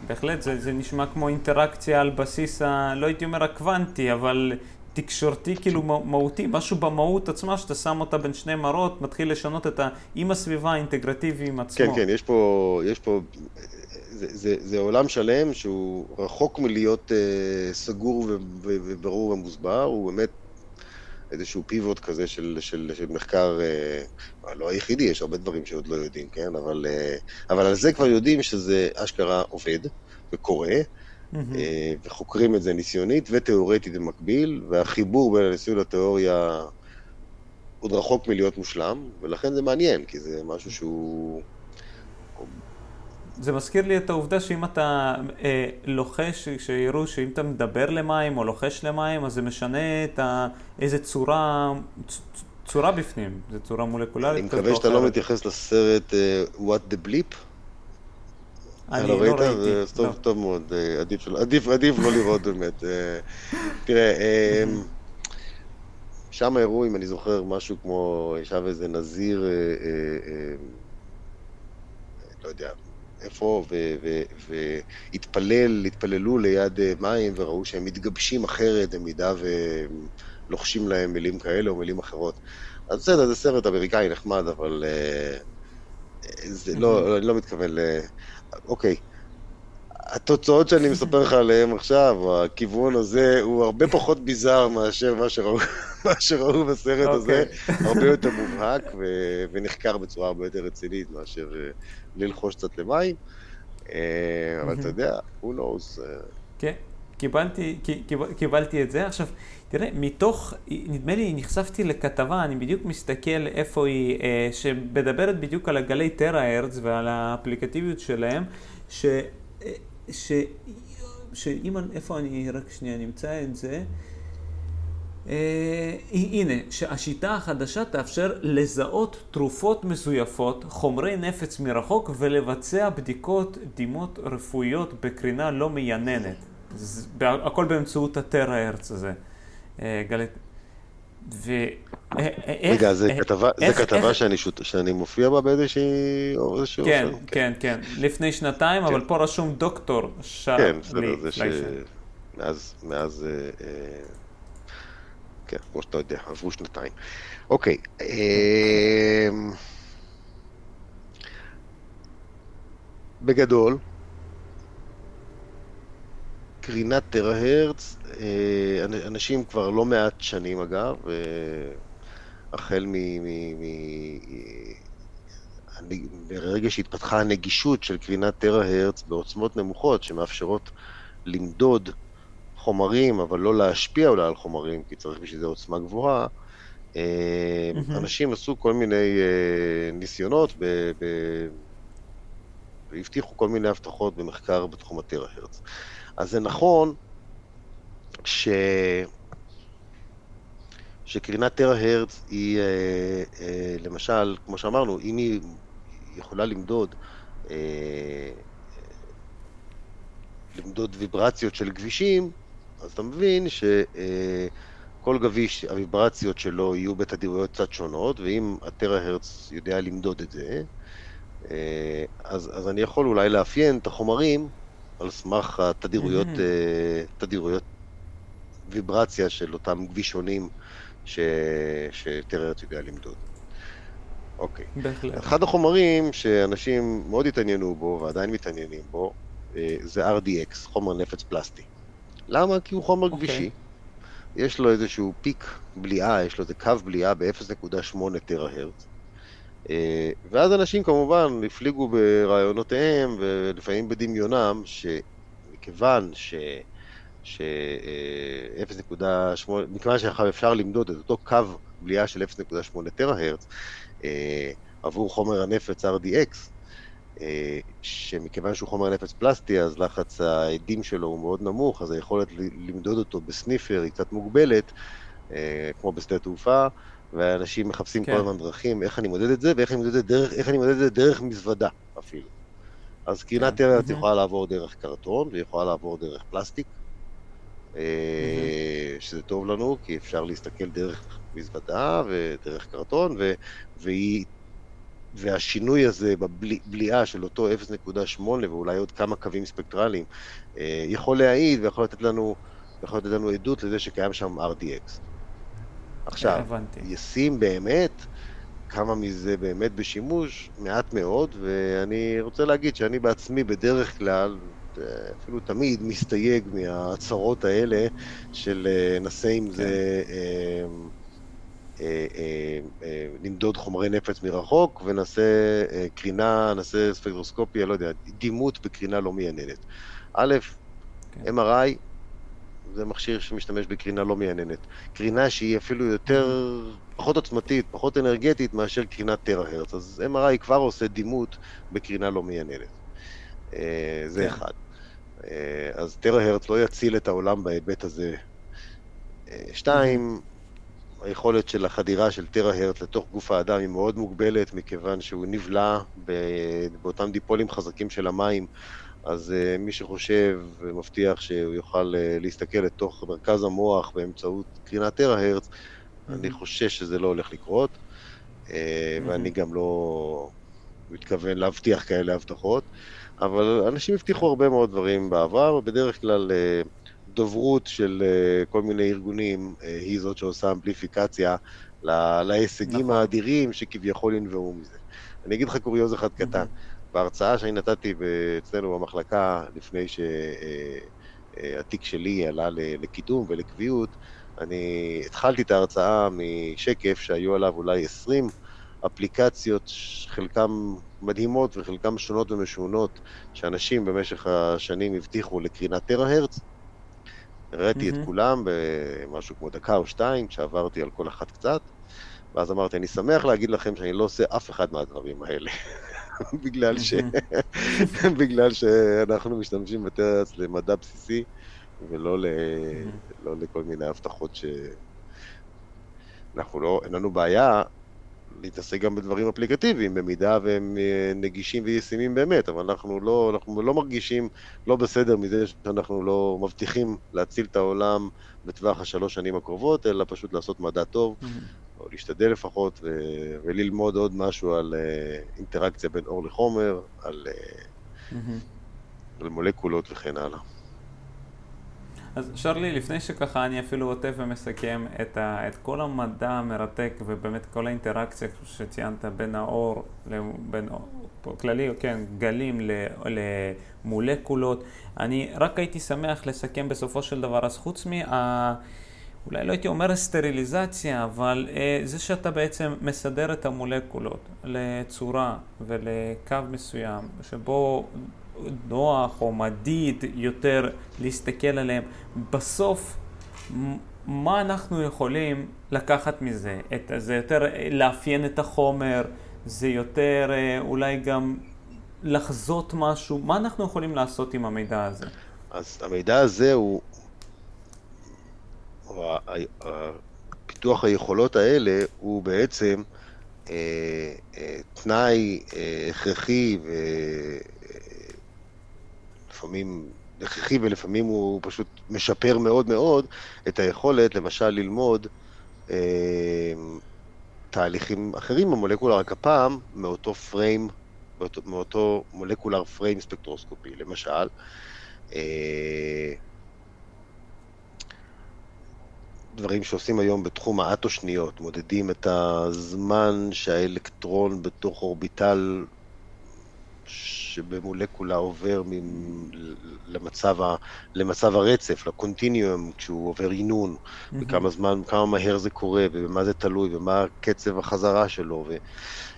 בהחלט, זה, זה נשמע כמו אינטראקציה על בסיס, ה, לא הייתי אומר הקוונטי, אבל תקשורתי כאילו מהותי, משהו במהות עצמה, שאתה שם אותה בין שני מראות, מתחיל לשנות את ה... עם הסביבה האינטגרטיבי עם עצמו. כן, כן, יש פה, יש פה, זה, זה, זה עולם שלם שהוא רחוק מלהיות uh, סגור ו, ו, וברור ומוסבר, הוא באמת איזשהו פיבוט כזה של, של, של מחקר, uh, לא היחידי, יש הרבה דברים שעוד לא יודעים, כן? אבל, uh, אבל על זה כבר יודעים שזה אשכרה עובד וקורה. Mm-hmm. וחוקרים את זה ניסיונית ותיאורטית במקביל, והחיבור בין הניסיון לתיאוריה עוד רחוק מלהיות מושלם, ולכן זה מעניין, כי זה משהו שהוא... זה מזכיר לי את העובדה שאם אתה אה, לוחש, שיראו שאם אתה מדבר למים או לוחש למים, אז זה משנה את ה, איזה צורה, צורה בפנים, זו צורה מולקולרית. אני מקווה שאתה לא מתייחס לסרט uh, What the Bleep. אני לא ראיתי. זה טוב, לא. טוב מאוד, אה, עדיף, לא לראות באמת. אה, תראה, אה, שם הראו, אם אני זוכר, משהו כמו, ישב איזה נזיר, לא יודע, איפה, והתפלל, התפללו ליד מים וראו שהם מתגבשים אחרת במידה ולוחשים להם מילים כאלה או מילים אחרות. אז בסדר, זה סרט אמריקאי נחמד, אבל זה לא, אני לא מתכוון ל... אוקיי, התוצאות שאני מספר לך עליהן עכשיו, או הכיוון הזה, הוא הרבה פחות ביזאר מאשר מה שראו, מה שראו בסרט okay. הזה, אוקיי. הרבה יותר מובהק ו- ונחקר בצורה הרבה יותר רצינית מאשר אה, ללחוש קצת למים. אה, אבל אתה יודע, who knows. אה. כן, קיבלתי, קיבלתי את זה. עכשיו, תראה, מתוך, נדמה לי, נחשפתי לכתבה, אני בדיוק מסתכל איפה היא, אה, שמדברת בדיוק על הגלי טרה-הרץ ועל האפליקטיביות שלהם, ש... אה, ש... שאם, איפה אני, רק שנייה נמצא את זה, אה, הנה, שהשיטה החדשה תאפשר לזהות תרופות מזויפות, חומרי נפץ מרחוק ולבצע בדיקות דגימות רפואיות בקרינה לא מייננת. זה, הכל באמצעות הטרה-הרץ הזה. אה, גלית. ו... אה, אה, רגע, זה כתבה, זה כתבה שאני, שות, שאני מופיע בה באיזושהי... כן, כן, כן, לפני שנתיים, כן. אבל פה רשום דוקטור שרלי כן, בסדר, זה ש... מאז, מאז, כן, כמו שאתה יודע, עברו שנתיים. אוקיי, בגדול, קרינת טרה-הרץ, אה, אנשים כבר לא מעט שנים אגב, אה, החל מרגע שהתפתחה הנגישות של קרינת טרה-הרץ בעוצמות נמוכות שמאפשרות למדוד חומרים, אבל לא להשפיע אולי על חומרים, כי צריך בשביל זה עוצמה גבוהה, mm-hmm. אנשים עשו כל מיני ניסיונות ב... ב... והבטיחו כל מיני הבטחות במחקר בתחום הטרה-הרץ. אז זה נכון ש... שקרינת טרה-הרץ היא, אה, אה, למשל, כמו שאמרנו, אם היא יכולה למדוד, אה, למדוד ויברציות של כבישים, אז אתה מבין שכל גביש, הוויברציות שלו יהיו בתדירויות קצת שונות, ואם הטרה-הרץ יודע למדוד את זה, אז, אז אני יכול אולי לאפיין את החומרים על סמך התדירויות, mm-hmm. תדירויות ויברציה של אותם גבישונים ש... שטררט יודע למדוד. אוקיי. בהחלט. אחד החומרים שאנשים מאוד התעניינו בו ועדיין מתעניינים בו אה, זה RDX, חומר נפץ פלסטי. למה? כי הוא חומר okay. אוקיי. גבישי. יש לו איזשהו פיק בליעה, יש לו איזה קו בליעה ב-0.8 טרה-הרץ. אה, ואז אנשים כמובן הפליגו ברעיונותיהם ולפעמים בדמיונם, שמכיוון ש... ש... 0.8, אה, מכיוון שעכשיו אפשר למדוד את אותו קו בליעה של 0.8 טרה-הרץ אה, עבור חומר הנפץ RDX, שמכיוון שהוא חומר נפץ פלסטי, אז לחץ העדים שלו הוא מאוד נמוך, אז היכולת למדוד אותו בסניפר היא קצת מוגבלת, כמו בשדה תעופה, ואנשים מחפשים כן. כל הזמן דרכים איך אני מודד את זה, ואיך אני מודד את, דרך, איך אני מודד את זה דרך מזוודה אפילו. אז קרינת כן. טרץ יכולה לעבור דרך קרטון, והיא יכולה לעבור דרך פלסטיק, mm-hmm. שזה טוב לנו, כי אפשר להסתכל דרך מזוודה ודרך קרטון, ו, והיא והשינוי הזה בבליעה של אותו 0.8 ואולי עוד כמה קווים ספקטרליים אה, יכול להעיד ויכול לתת לנו, יכול לתת לנו עדות לזה שקיים שם RDX. עכשיו, הבנתי. ישים באמת, כמה מזה באמת בשימוש? מעט מאוד, ואני רוצה להגיד שאני בעצמי בדרך כלל, אפילו תמיד, מסתייג מההצהרות האלה של אה, נעשה עם כן. זה... אה, נמדוד חומרי נפץ מרחוק ונעשה קרינה, נעשה ספקטרוסקופיה, לא יודע, דימות בקרינה לא מייננת. א', כן. MRI זה מכשיר שמשתמש בקרינה לא מייננת. קרינה שהיא אפילו יותר, פחות עוצמתית, פחות אנרגטית מאשר קרינת טרה-הרץ. אז MRI כבר עושה דימות בקרינה לא מייננת. אה, זה כן. אחד. אה, אז טרה-הרץ לא יציל את העולם בהיבט הזה. אה, שתיים, היכולת של החדירה של טרה-הרץ לתוך גוף האדם היא מאוד מוגבלת, מכיוון שהוא נבלע באותם דיפולים חזקים של המים. אז uh, מי שחושב ומבטיח שהוא יוכל uh, להסתכל לתוך מרכז המוח באמצעות קרינת טרה-הרץ. אני חושש שזה לא הולך לקרות, uh, mm-hmm. ואני גם לא מתכוון להבטיח כאלה הבטחות, אבל אנשים הבטיחו הרבה מאוד דברים בעבר, ובדרך כלל uh, דוברות של uh, כל מיני ארגונים uh, היא זאת שעושה אמפליפיקציה להישגים נכון. האדירים שכביכול ינבעו מזה. אני אגיד לך קוריוז אחד קטן. Mm-hmm. בהרצאה שאני נתתי אצלנו במחלקה, לפני שהתיק שלי עלה לקידום ולקביעות, אני התחלתי את ההרצאה משקף שהיו עליו אולי 20 אפליקציות, חלקן מדהימות וחלקן שונות ומשונות, שאנשים במשך השנים הבטיחו לקרינת טרה-הרץ. הראיתי mm-hmm. את כולם במשהו כמו דקה או שתיים, כשעברתי על כל אחת קצת, ואז אמרתי, אני שמח להגיד לכם שאני לא עושה אף אחד מהדברים האלה. בגלל, ש... בגלל שאנחנו משתמשים בטרס למדע בסיסי, ולא ל... לא לכל מיני הבטחות ש... אנחנו לא, אין לנו בעיה להתעסק גם בדברים אפליקטיביים, במידה והם אה, נגישים וישימים באמת, אבל אנחנו לא, אנחנו לא מרגישים לא בסדר מזה שאנחנו לא מבטיחים להציל את העולם בטווח השלוש שנים הקרובות, אלא פשוט לעשות מדע טוב. Mm-hmm. או להשתדל לפחות, ו... וללמוד עוד משהו על uh, אינטראקציה בין אור לחומר, על, uh, mm-hmm. על מולקולות וכן הלאה. אז שרלי, לפני שככה אני אפילו עוטף ומסכם את, ה, את כל המדע המרתק ובאמת כל האינטראקציה שציינת בין האור, בין כללי, כן, גלים למולקולות, אני רק הייתי שמח לסכם בסופו של דבר, אז חוץ מה... אולי לא הייתי אומר סטריליזציה, אבל אה, זה שאתה בעצם מסדר את המולקולות לצורה ולקו מסוים, שבו נוח או מדיד יותר להסתכל עליהם, בסוף מה אנחנו יכולים לקחת מזה? את, זה יותר לאפיין את החומר, זה יותר אה, אולי גם לחזות משהו, מה אנחנו יכולים לעשות עם המידע הזה? אז המידע הזה הוא, פיתוח היכולות האלה הוא בעצם אה, אה, תנאי אה, הכרחי ולפעמים הכרחי ולפעמים הוא פשוט משפר מאוד מאוד את היכולת למשל ללמוד תהליכים אחרים במולקולר, רק הפעם מאותו פריים, מאותו, מאותו מולקולר פריים ספקטרוסקופי, למשל. דברים שעושים היום בתחום האטו-שניות, מודדים את הזמן שהאלקטרון בתוך אורביטל שבמולקולה עובר למצב, ה, למצב הרצף, לקונטיניום, כשהוא עובר עינון, mm-hmm. וכמה זמן, כמה מהר זה קורה, ובמה זה תלוי, ומה קצב החזרה שלו.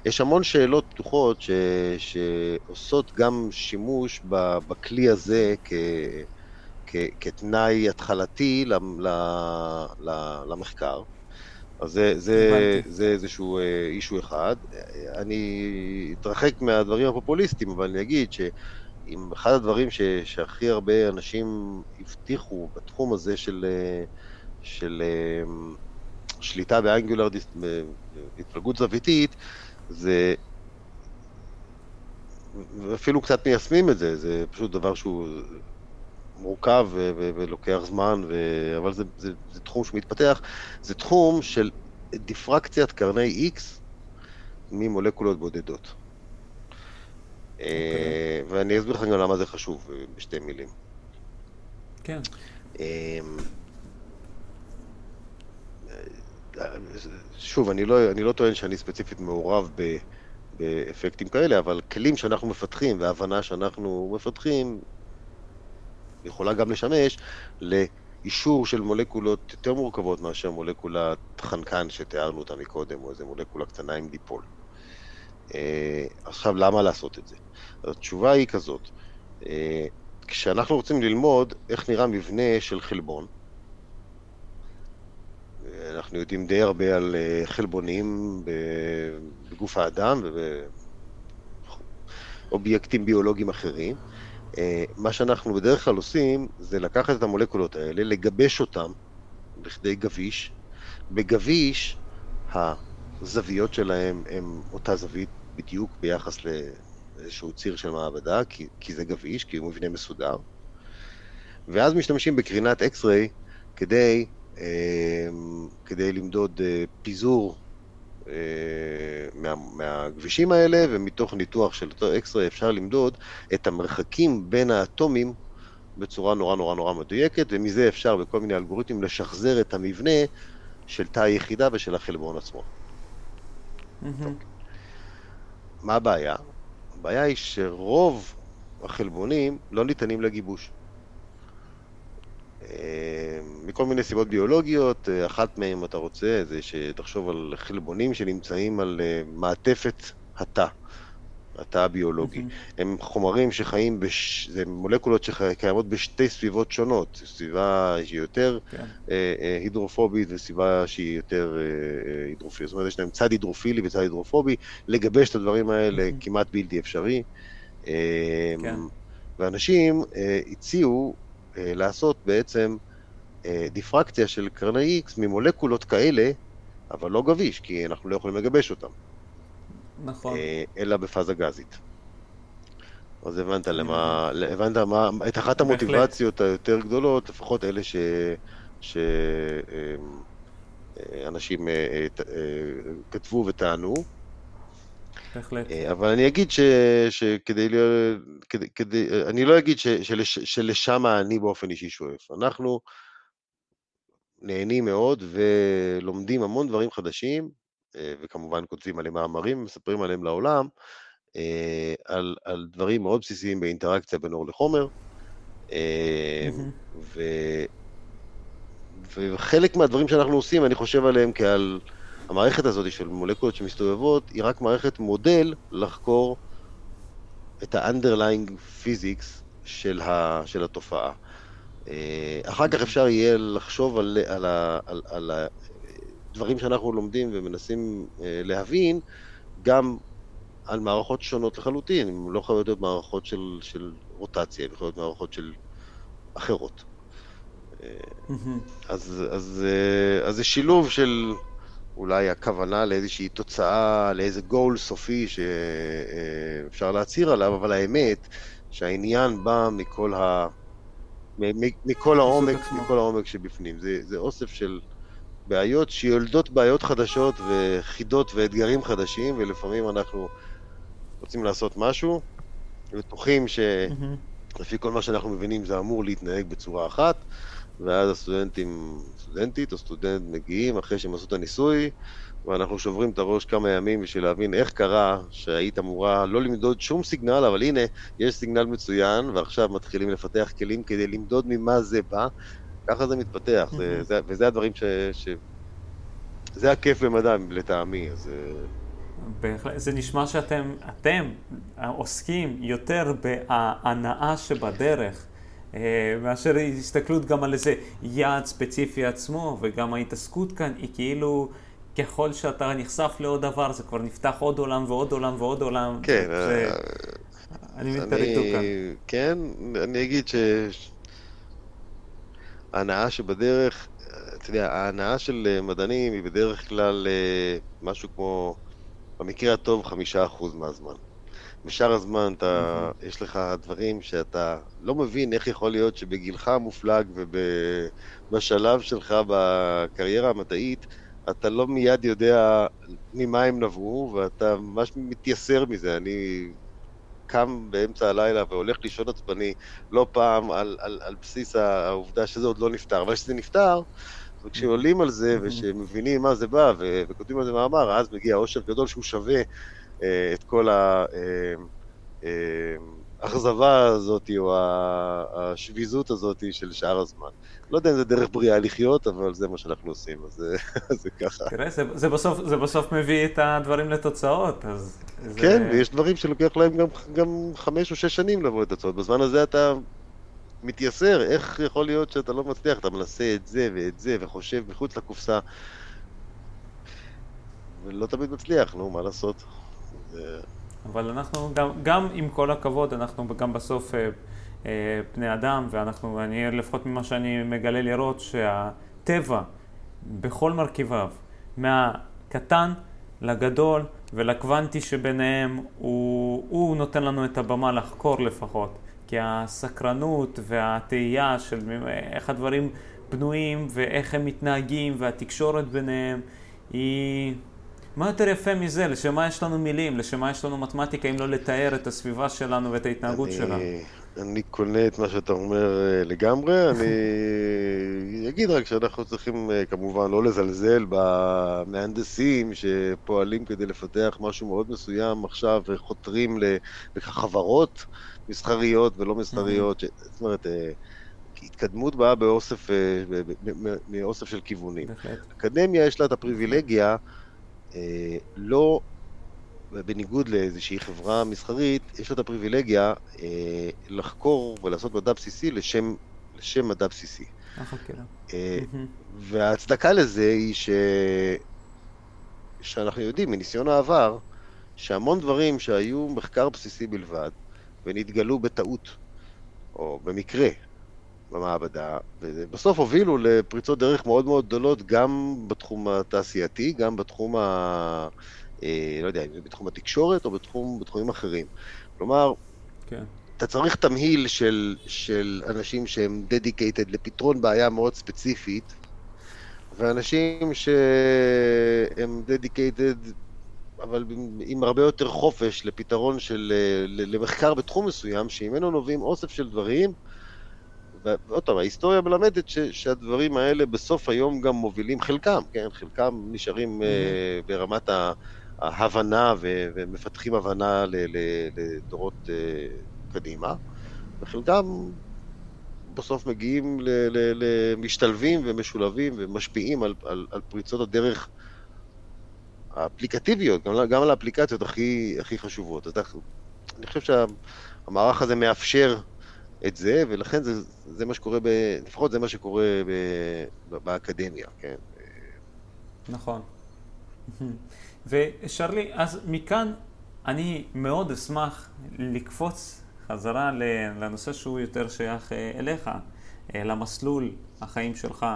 ויש המון שאלות פתוחות ש, שעושות גם שימוש בכלי הזה כ... כתנאי התחלתי למחקר. אז זה, זה, זה איזשהו אישו אה, אחד. אני אתרחק מהדברים הפופוליסטיים, אבל אני אגיד שאם אחד הדברים ש, שהכי הרבה אנשים הבטיחו בתחום הזה של, אה, של אה, שליטה באנגולר, התפלגות זוויתית, זה ואפילו קצת מיישמים את זה, זה פשוט דבר שהוא מורכב ו- ו- ולוקח זמן, ו- אבל זה, זה, זה תחום שמתפתח, זה תחום של דיפרקציית קרני X ממולקולות בודדות. Okay. אוקיי. ואני אסביר לך גם למה זה חשוב בשתי מילים. כן. שוב, אני לא, אני לא טוען שאני ספציפית מעורב ב, באפקטים כאלה, אבל כלים שאנחנו מפתחים והבנה שאנחנו מפתחים יכולה גם לשמש לאישור של מולקולות יותר מורכבות מאשר מולקולת חנקן שתיארנו אותה מקודם, או איזה מולקולה קטנה עם דיפול. אה, עכשיו, למה לעשות את זה? התשובה היא כזאת, אה, כשאנחנו רוצים ללמוד איך נראה מבנה של חלבון, אנחנו יודעים די הרבה על אה, חלבונים בגוף האדם ובאובייקטים ביולוגיים אחרים. אה, מה שאנחנו בדרך כלל עושים זה לקחת את המולקולות האלה, לגבש אותן לכדי גביש. בגביש הזוויות שלהם הן אותה זווית בדיוק ביחס לאיזשהו ציר של מעבדה, כי, כי זה גביש, כי הוא מבנה מסודר. ואז משתמשים בקרינת X-ray כדי אמ, כדי למדוד אה, פיזור אה, מה, מהגבישים האלה, ומתוך ניתוח של אותו spectra אפשר למדוד את המרחקים בין האטומים בצורה נורא נורא נורא מדויקת, ומזה אפשר בכל מיני אלגוריתמים לשחזר את המבנה של תא היחידה ושל החלבון עצמו. Mm-hmm. מה הבעיה? הבעיה היא שרוב החלבונים לא ניתנים לגיבוש. אה, מכל מיני סיבות ביולוגיות, אה, אחת מהן, אתה רוצה, זה שתחשוב על חלבונים שנמצאים על אה, מעטפת התא, התא הביולוגי. Mm-hmm. הם חומרים שחיים, בש... זה מולקולות שקיימות בשתי סביבות שונות, סביבה שהיא יותר כן. הידרופובית וסביבה שהיא יותר הידרופילית. זאת אומרת, יש להם צד הידרופילי וצד הידרופובי, לגבש את הדברים האלה mm-hmm. כמעט בלתי אפשרי. כן. ואנשים הציעו אה, לעשות בעצם אה, דיפרקציה של קרני X ממולקולות כאלה, אבל לא גביש, כי אנחנו לא יכולים לגבש אותם. נכון. אה, אלא בפאזה גזית. אז הבנת למה, הבנת מה, את אחת המוטיבציות היותר גדולות, לפחות אלה ש... שאנשים כתבו וטענו, בהחלט. אה, אבל אני אגיד ש, שכדי, כדי, כדי, אני לא אגיד ש, שלש, שלשם אני באופן אישי שואף. אנחנו נהנים מאוד ולומדים המון דברים חדשים, אה, וכמובן כותבים עליהם מאמרים, מספרים עליהם לעולם, אה, על, על דברים מאוד בסיסיים באינטראקציה בין אור לחומר. ו, וחלק מהדברים שאנחנו עושים, אני חושב עליהם כעל... המערכת הזאת של מולקולות שמסתובבות היא רק מערכת מודל לחקור את ה-underlying physics של, ה, של התופעה. אה, אחר כך אפשר יהיה לחשוב על, על, על, על הדברים שאנחנו לומדים ומנסים אה, להבין גם על מערכות שונות לחלוטין, הן לא יכולות להיות מערכות של, של רוטציה, הן יכולות להיות מערכות של אחרות. אה, אז, אז, אז זה שילוב של אולי הכוונה לאיזושהי תוצאה, לאיזה גול סופי שאפשר להצהיר עליו, אבל האמת שהעניין בא מכל, ה... מכל העומק, מכל העומק שבפנים. זה, זה אוסף של בעיות שיולדות בעיות חדשות וחידות ואתגרים חדשים, ולפעמים אנחנו רוצים לעשות משהו, ובטוחים שלפי כל מה שאנחנו מבינים זה אמור להתנהג בצורה אחת, ואז הסטודנטים, סטודנטית או סטודנט מגיעים אחרי שהם עשו את הניסוי, ואנחנו שוברים את הראש כמה ימים בשביל להבין איך קרה שהיית אמורה לא למדוד שום סיגנל, אבל הנה, יש סיגנל מצוין, ועכשיו מתחילים לפתח כלים כדי למדוד ממה זה בא. ככה זה מתפתח, זה, זה, וזה הדברים ש... ש... זה הכיף במדע לטעמי, אז... אה, בהחלט, זה נשמע שאתם, אתם עוסקים יותר בהנאה שבדרך. אה, מאשר הסתכלות גם על איזה יעד ספציפי עצמו, וגם ההתעסקות כאן היא כאילו... ככל שאתה נחשף לעוד דבר, זה כבר נפתח עוד עולם ועוד עולם ועוד עולם. כן. ו... אה, אני מתאר איתו כאן. כן, אני אגיד ש... ההנאה שבדרך, אתה יודע, ההנאה של מדענים היא בדרך כלל אה, משהו כמו, במקרה הטוב, חמישה אחוז מהזמן. בשאר הזמן אתה, mm-hmm. יש לך דברים שאתה לא מבין איך יכול להיות שבגילך המופלג ובשלב שלך בקריירה המדעית, אתה לא מיד יודע ממה הם נבעו, ואתה ממש מתייסר מזה. אני קם באמצע הלילה והולך לישון עצבני לא פעם על, על, על בסיס העובדה שזה עוד לא נפתר, אבל כשזה נפתר, וכשעולים על זה ושמבינים מה זה בא וכותבים על זה מאמר, אז מגיע עושר גדול שהוא שווה את כל. אה, אה, האכזבה הזאת או השביזות הזאת של שאר הזמן. לא יודע אם זה דרך בריאה לחיות, אבל זה מה שאנחנו עושים, אז זה ככה. תראה, זה, זה, בסוף, זה בסוף מביא את הדברים לתוצאות, אז... זה... כן, ויש דברים שלוקח להם גם, גם חמש או שש שנים לבוא לתוצאות. בזמן הזה אתה מתייסר, איך יכול להיות שאתה לא מצליח? אתה מנסה את זה ואת זה, וחושב מחוץ לקופסה, ולא תמיד מצליח, נו, מה לעשות? אבל אנחנו גם, גם עם כל הכבוד, אנחנו גם בסוף אה, אה, בני אדם, ואנחנו, אני לפחות ממה שאני מגלה לראות, שהטבע בכל מרכיביו, מהקטן לגדול ולקוונטי שביניהם, הוא, הוא נותן לנו את הבמה לחקור לפחות. כי הסקרנות והתהייה של איך הדברים בנויים ואיך הם מתנהגים והתקשורת ביניהם היא... מה יותר יפה מזה? לשם מה יש לנו מילים? לשם מה יש לנו מתמטיקה אם לא לתאר את הסביבה שלנו ואת ההתנהגות אני, שלנו? אני קונה את מה שאתה אומר אה, לגמרי. אני אגיד רק שאנחנו צריכים אה, כמובן לא לזלזל במהנדסים שפועלים כדי לפתח משהו מאוד מסוים עכשיו וחותרים לחברות מסחריות ולא מסחריות. ש... זאת אומרת... אה, התקדמות באה באוסף, מאוסף של כיוונים. אקדמיה יש לה את הפריבילגיה לא, בניגוד לאיזושהי חברה מסחרית, יש לה את הפריבילגיה אה, לחקור ולעשות מדע בסיסי לשם, לשם מדע בסיסי. אה, וההצדקה לזה היא ש... שאנחנו יודעים מניסיון העבר, שהמון דברים שהיו מחקר בסיסי בלבד, ונתגלו בטעות, או במקרה, במעבדה, ובסוף הובילו לפריצות דרך מאוד מאוד גדולות גם בתחום התעשייתי, גם בתחום ה... אה, לא יודע, בתחום התקשורת או בתחום, בתחומים אחרים. כלומר, כן. אתה צריך תמהיל של, של אנשים שהם דדיקייטד לפתרון בעיה מאוד ספציפית, ואנשים שהם דדיקייטד, אבל עם הרבה יותר חופש לפתרון של, למחקר בתחום מסוים, שממנו נובעים אוסף של דברים, ועוד פעם, ההיסטוריה מלמדת ש, שהדברים האלה בסוף היום גם מובילים, חלקם, כן, חלקם נשארים mm-hmm. uh, ברמת ההבנה ו, ומפתחים הבנה ל, ל, לדורות uh, קדימה, וחלקם בסוף מגיעים, למשתלבים ומשולבים ומשפיעים על, על, על פריצות הדרך האפליקטיביות, גם, גם על האפליקציות הכי, הכי חשובות. אז אני חושב שהמערך הזה מאפשר את זה, ולכן זה, זה מה שקורה, ב, לפחות זה מה שקורה ב, ב, באקדמיה, כן. נכון. ושרלי, אז מכאן אני מאוד אשמח לקפוץ חזרה לנושא שהוא יותר שייך אה, אליך, אה, למסלול החיים שלך.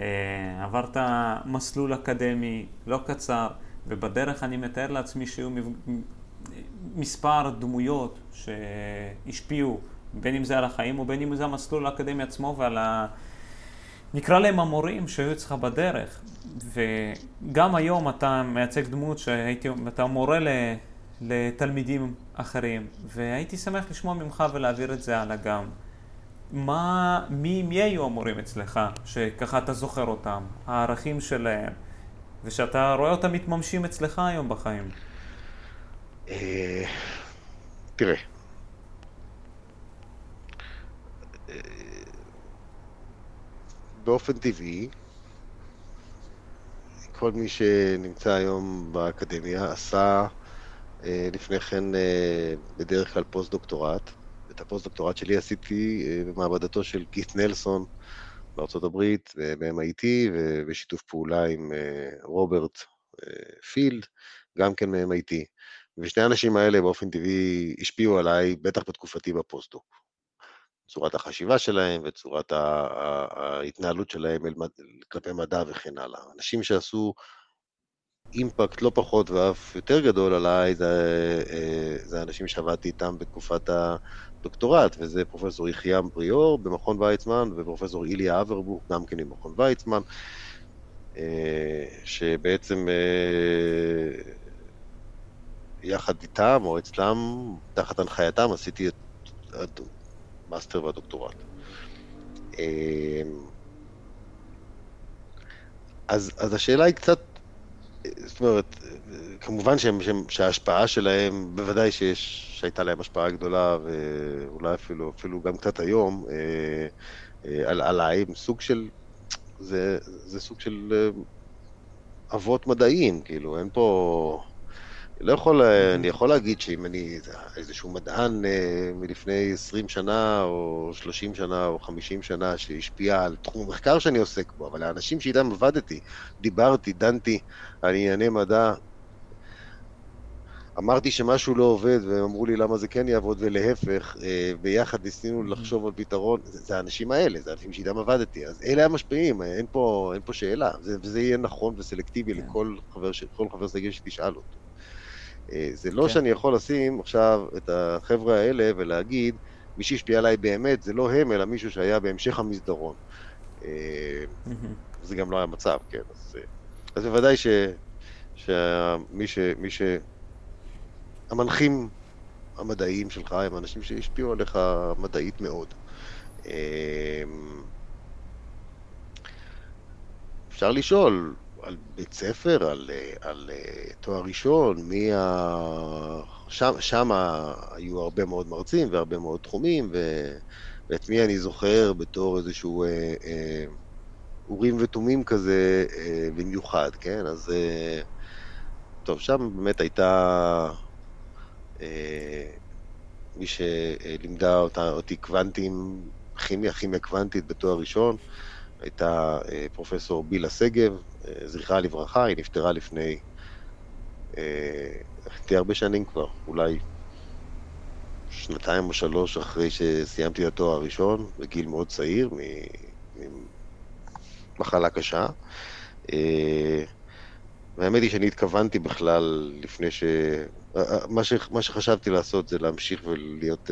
אה, עברת מסלול אקדמי לא קצר, ובדרך אני מתאר לעצמי שיהיו מספר דמויות שהשפיעו בין אם זה על החיים ובין אם זה המסלול האקדמי עצמו ועל ה... נקרא להם המורים שהיו אצלך בדרך. וגם היום אתה מייצג דמות שהייתי, אתה מורה ל, לתלמידים אחרים, והייתי שמח לשמוע ממך ולהעביר את זה הלאה גם. מה, מי, מי היו המורים אצלך, שככה אתה זוכר אותם, הערכים שלהם, ושאתה רואה אותם מתממשים אצלך היום בחיים? אה, תראה, באופן טבעי, כל מי שנמצא היום באקדמיה עשה אה, לפני כן אה, בדרך כלל פוסט-דוקטורט. את הפוסט-דוקטורט שלי עשיתי אה, במעבדתו של קית' נלסון הברית, ב-MIT, ובשיתוף פעולה עם רוברט פילד, גם כן מ-MIT. ושני האנשים האלה באופן טבעי השפיעו עליי, בטח בתקופתי בפוסט-דוק. צורת החשיבה שלהם וצורת ההתנהלות שלהם כלפי מדע וכן הלאה. אנשים שעשו אימפקט לא פחות ואף יותר גדול עליי, זה, אה, זה אנשים שעבדתי איתם בתקופת הדוקטורט, וזה פרופסור יחיעם פריאור במכון ויצמן, ופרופסור איליה אברבוך, גם כן ממכון ויצמן. שבעצם יחד איתם או אצלם, תחת הנחייתם, עשיתי את המאסטר והדוקטורט. אז, אז השאלה היא קצת, זאת אומרת, כמובן שהם, שהם, שההשפעה שלהם, בוודאי שיש, שהייתה להם השפעה גדולה, ואולי אפילו, אפילו גם קצת היום, אה, אה, על, עליי, סוג של, זה, זה סוג של אה, אבות מדעיים, כאילו, אין פה... לא יכול, אני יכול להגיד שאם אני איזשהו מדען אה, מלפני 20 שנה, או 30 שנה, או 50 שנה, שהשפיע על תחום המחקר שאני עוסק בו, אבל האנשים שאיתם עבדתי, דיברתי, דנתי על ענייני מדע, אמרתי שמשהו לא עובד, והם אמרו לי למה זה כן יעבוד, ולהפך, אה, ביחד ניסינו לחשוב על פתרון, זה, זה האנשים האלה, זה האנשים שאיתם עבדתי, אז אלה המשפיעים, אין פה, אין פה שאלה, זה, וזה יהיה נכון וסלקטיבי כן. לכל חבר, חבר סגל שתשאל אותו. אה, זה לא כן. שאני יכול לשים עכשיו את החבר'ה האלה ולהגיד, מי שהשפיע עליי באמת זה לא הם, אלא מישהו שהיה בהמשך המסדרון. אה, זה גם לא היה מצב, כן. אז, אה, אז בוודאי ש, שמי ש... מי ש... המנחים המדעיים שלך הם אנשים שהשפיעו עליך מדעית מאוד. אפשר לשאול, על בית ספר, על, אה, על אה, תואר ראשון, ה... שם, שם היו הרבה מאוד מרצים והרבה מאוד תחומים, ו... ואת מי אני זוכר בתור איזשהו אה, אה, אורים ותומים כזה אה, במיוחד, כן? אז אה, טוב, שם באמת הייתה אה, מי שלימדה אותה, אותי קוונטים, כימיה, כימיה קוונטית בתואר ראשון, הייתה אה, פרופסור בילה שגב, אה, זכרה לברכה, היא נפטרה לפני אה, די הרבה שנים כבר, אולי שנתיים או שלוש אחרי שסיימתי את התואר הראשון, בגיל מאוד צעיר, ממחלה קשה. והאמת היא שאני התכוונתי בכלל לפני ש... מה, ש... מה שחשבתי לעשות זה להמשיך ולהיות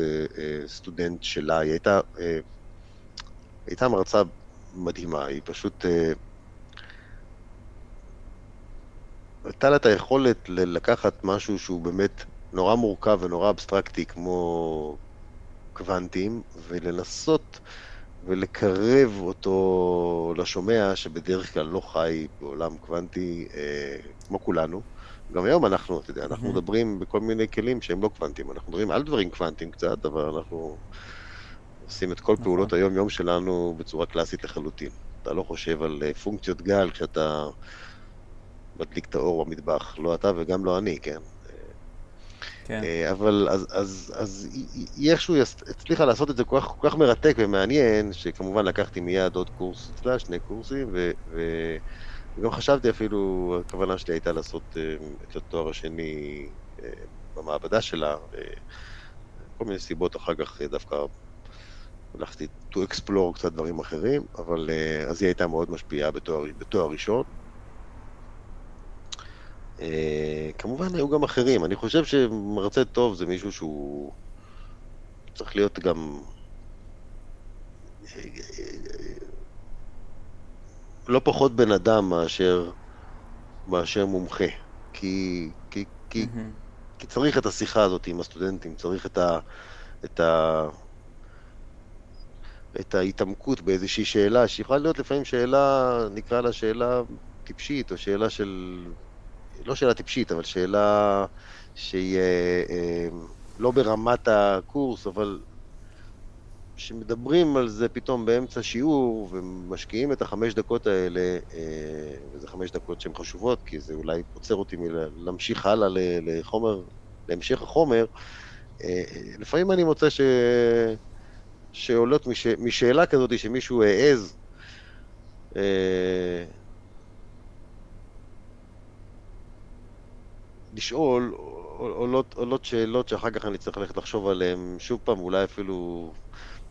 סטודנט שלה. היא הייתה, הייתה מרצה מדהימה, היא פשוט... הייתה לה את היכולת לקחת משהו שהוא באמת נורא מורכב ונורא אבסטרקטי כמו קוונטים, ולנסות ולקרב אותו לשומע שבדרך כלל לא חי בעולם קוונטי אה, כמו כולנו. גם היום אנחנו, אתה יודע, אנחנו מדברים בכל מיני כלים שהם לא קוונטים, אנחנו מדברים על דברים קוונטיים קצת, אבל אנחנו עושים את כל פעולות נכון. היום-יום שלנו בצורה קלאסית לחלוטין. אתה לא חושב על אה, פונקציות גל כשאתה מדליק את האור במטבח, לא אתה וגם לא אני, כן. כן. אה, אבל אז, אז, אז היא איכשהו הצליחה לעשות את זה כל כך, כל כך מרתק ומעניין, שכמובן לקחתי מיד עוד קורס אצלה, שני קורסים, ו, ו, וגם חשבתי אפילו, הכוונה שלי הייתה לעשות אה, את התואר השני במעבדה שלה, כל מיני סיבות אחר כך דווקא הלכתי to explore קצת דברים אחרים, אבל אז היא הייתה מאוד משפיעה בתואר, בתואר ראשון. אה, כמובן היו גם אחרים, אני חושב שמרצה טוב זה מישהו שהוא צריך להיות גם לא פחות בן אדם מאשר, מאשר מומחה, כי, כי, כי, mm-hmm. כי צריך את השיחה הזאת עם הסטודנטים, צריך את, ה, את, ה, את ההתעמקות באיזושהי שאלה, שיכולה להיות לפעמים שאלה, נקרא לה שאלה טיפשית, או שאלה של לא שאלה טיפשית, אבל שאלה שהיא אה, אה, לא ברמת הקורס, אבל שמדברים על זה פתאום באמצע שיעור ומשקיעים את החמש דקות האלה, אה, וזה חמש דקות שהן חשובות, כי זה אולי עוצר אותי מלהמשיך הלאה לחומר, להמשך החומר, לפעמים אני מוצא ש... שעולות מש... משאלה כזאת שמישהו העז לשאול, עולות, עולות שאלות שאחר כך אני צריך ללכת לחשוב עליהן שוב פעם, אולי אפילו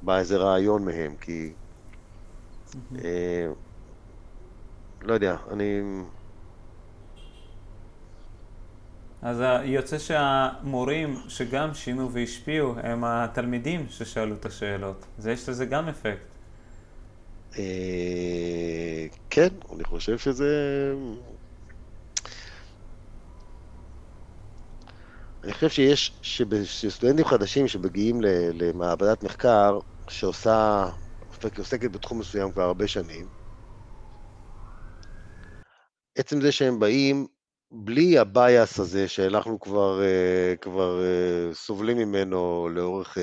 בא איזה רעיון מהם, כי... אה, לא יודע, אני... אז יוצא שהמורים שגם שינו והשפיעו הם התלמידים ששאלו את השאלות. זה יש לזה גם אפקט. אה, כן, אני חושב שזה... אני חושב שיש, שסטודנטים חדשים שמגיעים למעבדת מחקר שעושה, עוסקת בתחום מסוים כבר הרבה שנים, עצם זה שהם באים בלי הבייס הזה שאנחנו כבר, אה, כבר אה, סובלים ממנו לאורך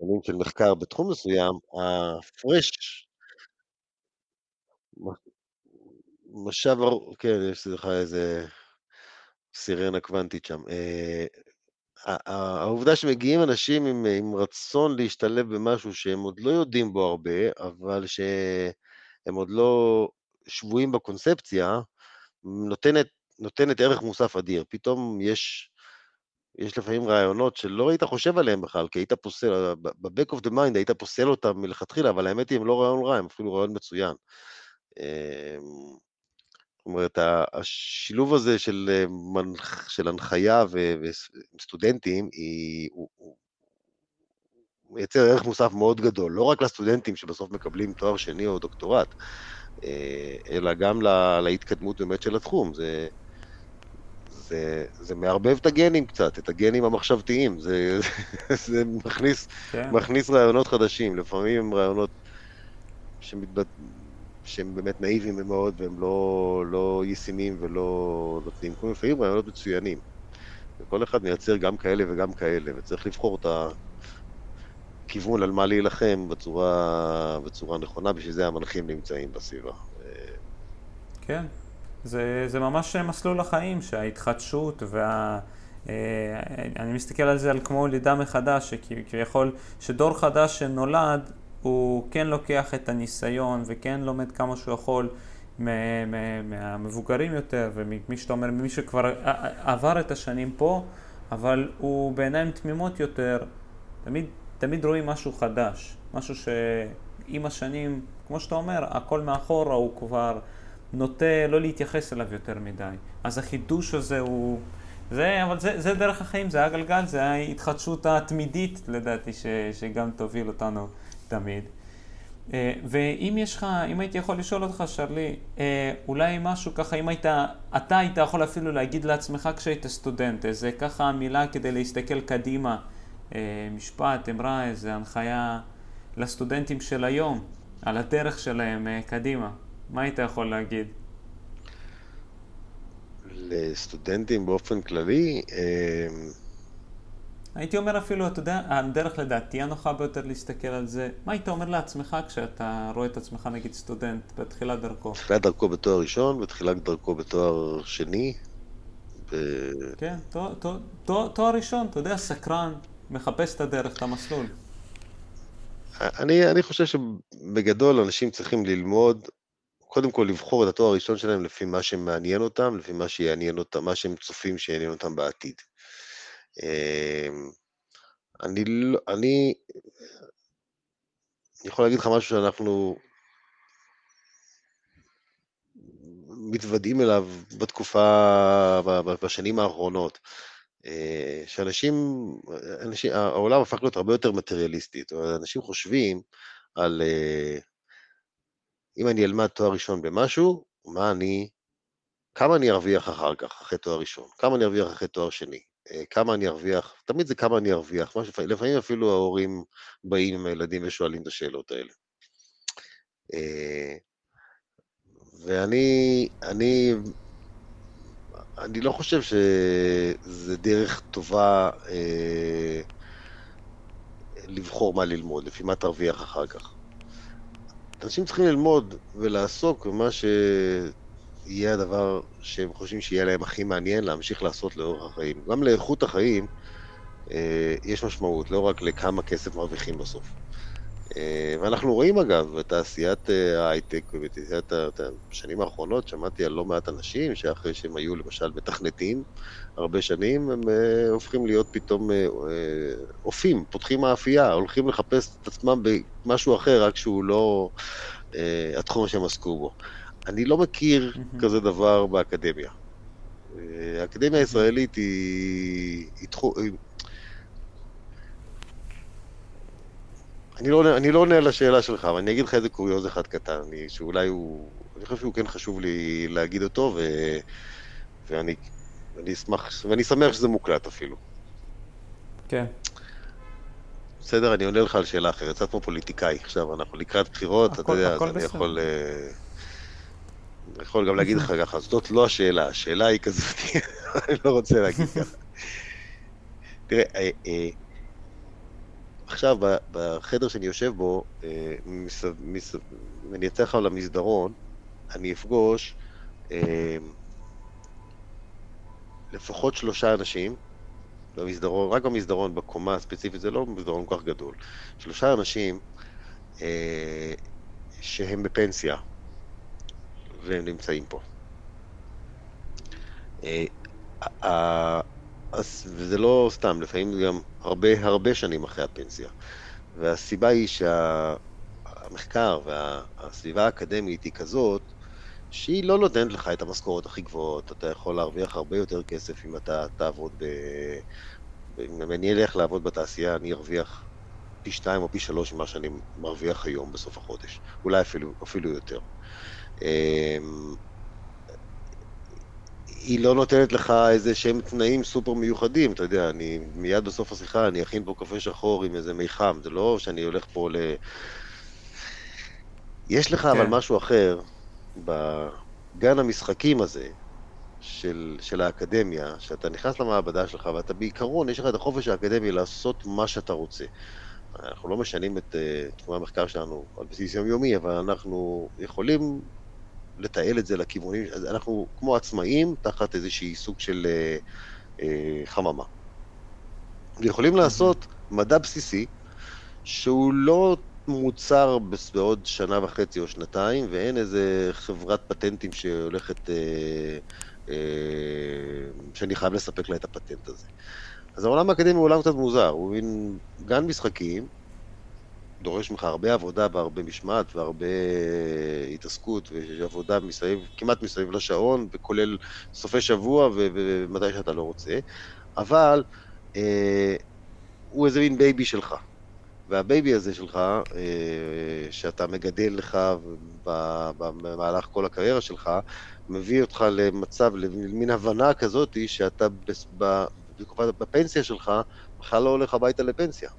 שנים של מחקר בתחום מסוים, הפרש משב, כן, יש לך איזה סירנה קוונטית שם. אה, העובדה שמגיעים אנשים עם, עם רצון להשתלב במשהו שהם עוד לא יודעים בו הרבה, אבל שהם עוד לא שבויים בקונספציה, נותנת, נותנת ערך מוסף אדיר. פתאום יש, יש לפעמים רעיונות שלא היית חושב עליהם בכלל, כי היית פוסל, ב-back of the mind היית פוסל אותם מלכתחילה, אבל האמת היא, הם לא רעיון רע, הם אפילו רעיון מצוין. אמ, זאת אומרת, השילוב הזה של, מנח, של הנחיה וסטודנטים, היא, הוא, הוא מייצר ערך מוסף מאוד גדול, לא רק לסטודנטים שבסוף מקבלים תואר שני או דוקטורט, אה, אלא גם לה, להתקדמות באמת של התחום. זה, זה, זה מערבב את הגנים קצת, את הגנים המחשבתיים, זה, זה מכניס, כן. מכניס רעיונות חדשים, לפעמים הם רעיונות שמתבט... שהם באמת נאיביים מאוד והם לא, לא ישימים ולא נותנים, כמו לפעמים רעיונות מצוינים. וכל אחד מייצר גם כאלה וגם כאלה, וצריך לבחור את הכיוון על מה להילחם בצורה, בצורה נכונה, בשביל זה המנחים נמצאים בסביבה. כן, זה, זה ממש מסלול החיים, שההתחדשות וה... אה, אני מסתכל על זה על כמו לידה מחדש, שכביכול, שדור חדש שנולד, הוא כן לוקח את הניסיון וכן לומד כמה שהוא יכול מהמבוגרים יותר ומי שאתה אומר, ממי שכבר עבר את השנים פה, אבל הוא בעיניים תמימות יותר, תמיד, תמיד רואים משהו חדש, משהו שעם השנים, כמו שאתה אומר, הכל מאחורה הוא כבר נוטה לא להתייחס אליו יותר מדי. אז החידוש הזה הוא... זה, אבל זה, זה דרך החיים, זה הגלגל, זה ההתחדשות התמידית לדעתי ש, שגם תוביל אותנו תמיד. אה, ואם יש לך, אם הייתי יכול לשאול אותך, שרלי, אה, אולי משהו ככה, אם היית, אתה היית יכול אפילו להגיד לעצמך כשהיית סטודנט, איזה ככה מילה כדי להסתכל קדימה, אה, משפט, אמרה, איזה הנחיה לסטודנטים של היום, על הדרך שלהם קדימה, מה היית יכול להגיד? לסטודנטים באופן כללי, הייתי אומר אפילו, אתה יודע, הדרך לדעתי הנוחה ביותר להסתכל על זה, מה היית אומר לעצמך כשאתה רואה את עצמך נגיד סטודנט בתחילת דרכו? בתחילת דרכו בתואר ראשון, בתחילת דרכו בתואר שני. ב... כן, תואר, תואר, תואר, תואר ראשון, אתה יודע, סקרן, מחפש את הדרך, את המסלול. אני, אני חושב שבגדול אנשים צריכים ללמוד, קודם כל לבחור את התואר הראשון שלהם לפי מה שמעניין אותם, לפי מה שיעניין אותם, מה שהם צופים שיעניין אותם בעתיד. אמ, אני לא, אני יכול להגיד לך משהו שאנחנו מתוודעים אליו בתקופה, בשנים האחרונות. אה, שאנשים, אנשים, העולם הפך להיות הרבה יותר מטריאליסטי. אנשים חושבים על אה, אם אני אלמד תואר ראשון במשהו, מה אני, כמה אני ארוויח אחר כך, אחרי תואר ראשון, כמה אני ארוויח אחרי תואר שני, אה, כמה אני ארוויח, תמיד זה כמה אני ארוויח, לפעמים אפילו ההורים באים עם הילדים ושואלים את השאלות האלה. אה, ואני, אני, אני לא חושב שזה דרך טובה אה, לבחור מה ללמוד, לפי מה תרוויח אחר כך. אנשים צריכים ללמוד ולעסוק במה ש... יהיה הדבר שהם חושבים שיהיה להם הכי מעניין להמשיך לעשות לאורך החיים. גם לאיכות החיים אה, יש משמעות, לא רק לכמה כסף מרוויחים בסוף. אה, ואנחנו רואים אגב, בתעשיית אה, ההייטק ובתעשיית השנים האחרונות, שמעתי על לא מעט אנשים שאחרי שהם היו למשל מתכנתים הרבה שנים, הם אה, הופכים להיות פתאום אה, אה, אופים, פותחים מאפייה, הולכים לחפש את עצמם במשהו אחר, רק שהוא לא אה, התחום שהם עסקו בו. אני לא מכיר mm-hmm. כזה דבר באקדמיה. האקדמיה הישראלית היא... היא תחום... אני לא, אני לא עונה על השאלה שלך, אבל אני אגיד לך איזה קוריוז אחד קטן, אני, שאולי הוא... אני חושב שהוא כן חשוב לי להגיד אותו, ו, ואני אני אשמח, ואני שמח שזה מוקלט אפילו. כן. בסדר, אני עונה לך על שאלה אחרת, קצת כמו פוליטיקאי. עכשיו, אנחנו לקראת בחירות, אתה יודע, אז אני יכול... אה, אני יכול גם להגיד לך ככה, זאת לא השאלה, השאלה היא כזאת, אני לא רוצה להגיד ככה. תראה, אה, אה, עכשיו, בחדר שאני יושב בו, אני אצא לך למסדרון, אני אפגוש לפחות שלושה אנשים, במסדרון, רק במסדרון, בקומה הספציפית, זה לא מסדרון כל כך גדול. שלושה אנשים אה, שהם בפנסיה, והם נמצאים פה. אה, אה, וזה לא סתם, לפעמים גם הרבה הרבה שנים אחרי הפנסיה. והסיבה היא שהמחקר והסביבה האקדמית היא כזאת, שהיא לא נותנת לך את המשכורות הכי גבוהות, אתה יכול להרוויח הרבה יותר כסף אם אתה תעבוד ב... אם אני אלך לעבוד בתעשייה, אני ארוויח פי שתיים או פי שלוש ממה שאני מרוויח היום בסוף החודש, אולי אפילו, אפילו יותר. אמ, היא לא נותנת לך איזה שהם תנאים סופר מיוחדים, אתה יודע, אני מיד בסוף השיחה, אני אכין פה קפה שחור עם איזה מיחם, זה לא שאני הולך פה ל... יש לך כן. אבל משהו אחר, בגן המשחקים הזה של, של האקדמיה, שאתה נכנס למעבדה שלך ואתה בעיקרון, יש לך את החופש האקדמי לעשות מה שאתה רוצה. אנחנו לא משנים את uh, תחומי המחקר שלנו על בסיס יומיומי, אבל אנחנו יכולים לתעל את זה לכיוונים, אנחנו כמו עצמאים תחת איזשהי סוג של uh, uh, חממה. יכולים לעשות מדע בסיסי שהוא לא מוצר בעוד שנה וחצי או שנתיים, ואין איזה חברת פטנטים שהולכת, אה, אה, שאני חייב לספק לה את הפטנט הזה. אז העולם האקדמי הוא עולם קצת מוזר, הוא מין גן משחקים, דורש ממך הרבה עבודה והרבה משמעת והרבה התעסקות ועבודה מסביב, כמעט מסביב לשעון, וכולל סופי שבוע ומתי שאתה לא רוצה, אבל אה, הוא איזה מין baby שלך. וה baby הזה שלך, אה, שאתה מגדל לך במהלך כל הקריירה שלך, מביא אותך למצב, למין הבנה כזאת, שאתה בפנסיה שלך בכלל לא הולך הביתה לפנסיה.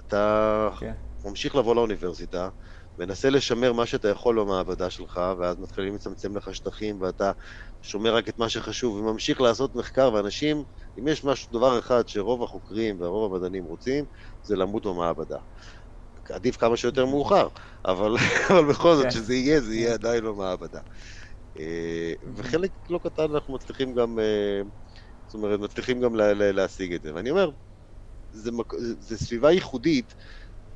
אתה. כן. ממשיך לבוא לאוניברסיטה, מנסה לשמר מה שאתה יכול במעבדה שלך, ואז מתחילים לצמצם לך שטחים, ואתה שומר רק את מה שחשוב, וממשיך לעשות מחקר, ואנשים, אם יש משהו, דבר אחד שרוב החוקרים ורוב המדענים רוצים, זה למות במעבדה. עדיף כמה שיותר מאוחר, אבל, אבל בכל זאת, כן. שזה יהיה, זה יהיה עדיין במעבדה. אה, וחלק לא קטן אנחנו מצליחים גם, אה, זאת אומרת, מצליחים גם להשיג את זה. ואני אומר, זה, זה סביבה ייחודית,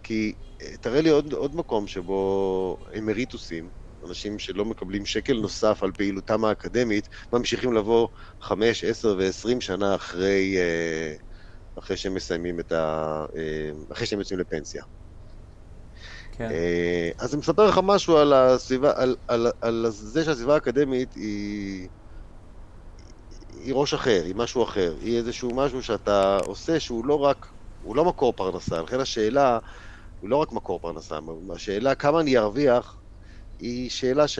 כי אה, תראה לי עוד, עוד מקום שבו אמריטוסים, אנשים שלא מקבלים שקל נוסף על פעילותם האקדמית, ממשיכים לבוא חמש, עשר ועשרים שנה אחרי, אה, אחרי שהם מסיימים את ה... אה, אחרי שהם יוצאים לפנסיה. כן. אז אני מספר לך משהו על הסביבה, על, על, על זה שהסביבה האקדמית היא... היא ראש אחר, היא משהו אחר, היא איזשהו משהו שאתה עושה שהוא לא רק, הוא לא מקור פרנסה, לכן השאלה הוא לא רק מקור פרנסה, השאלה כמה אני ארוויח היא שאלה ש...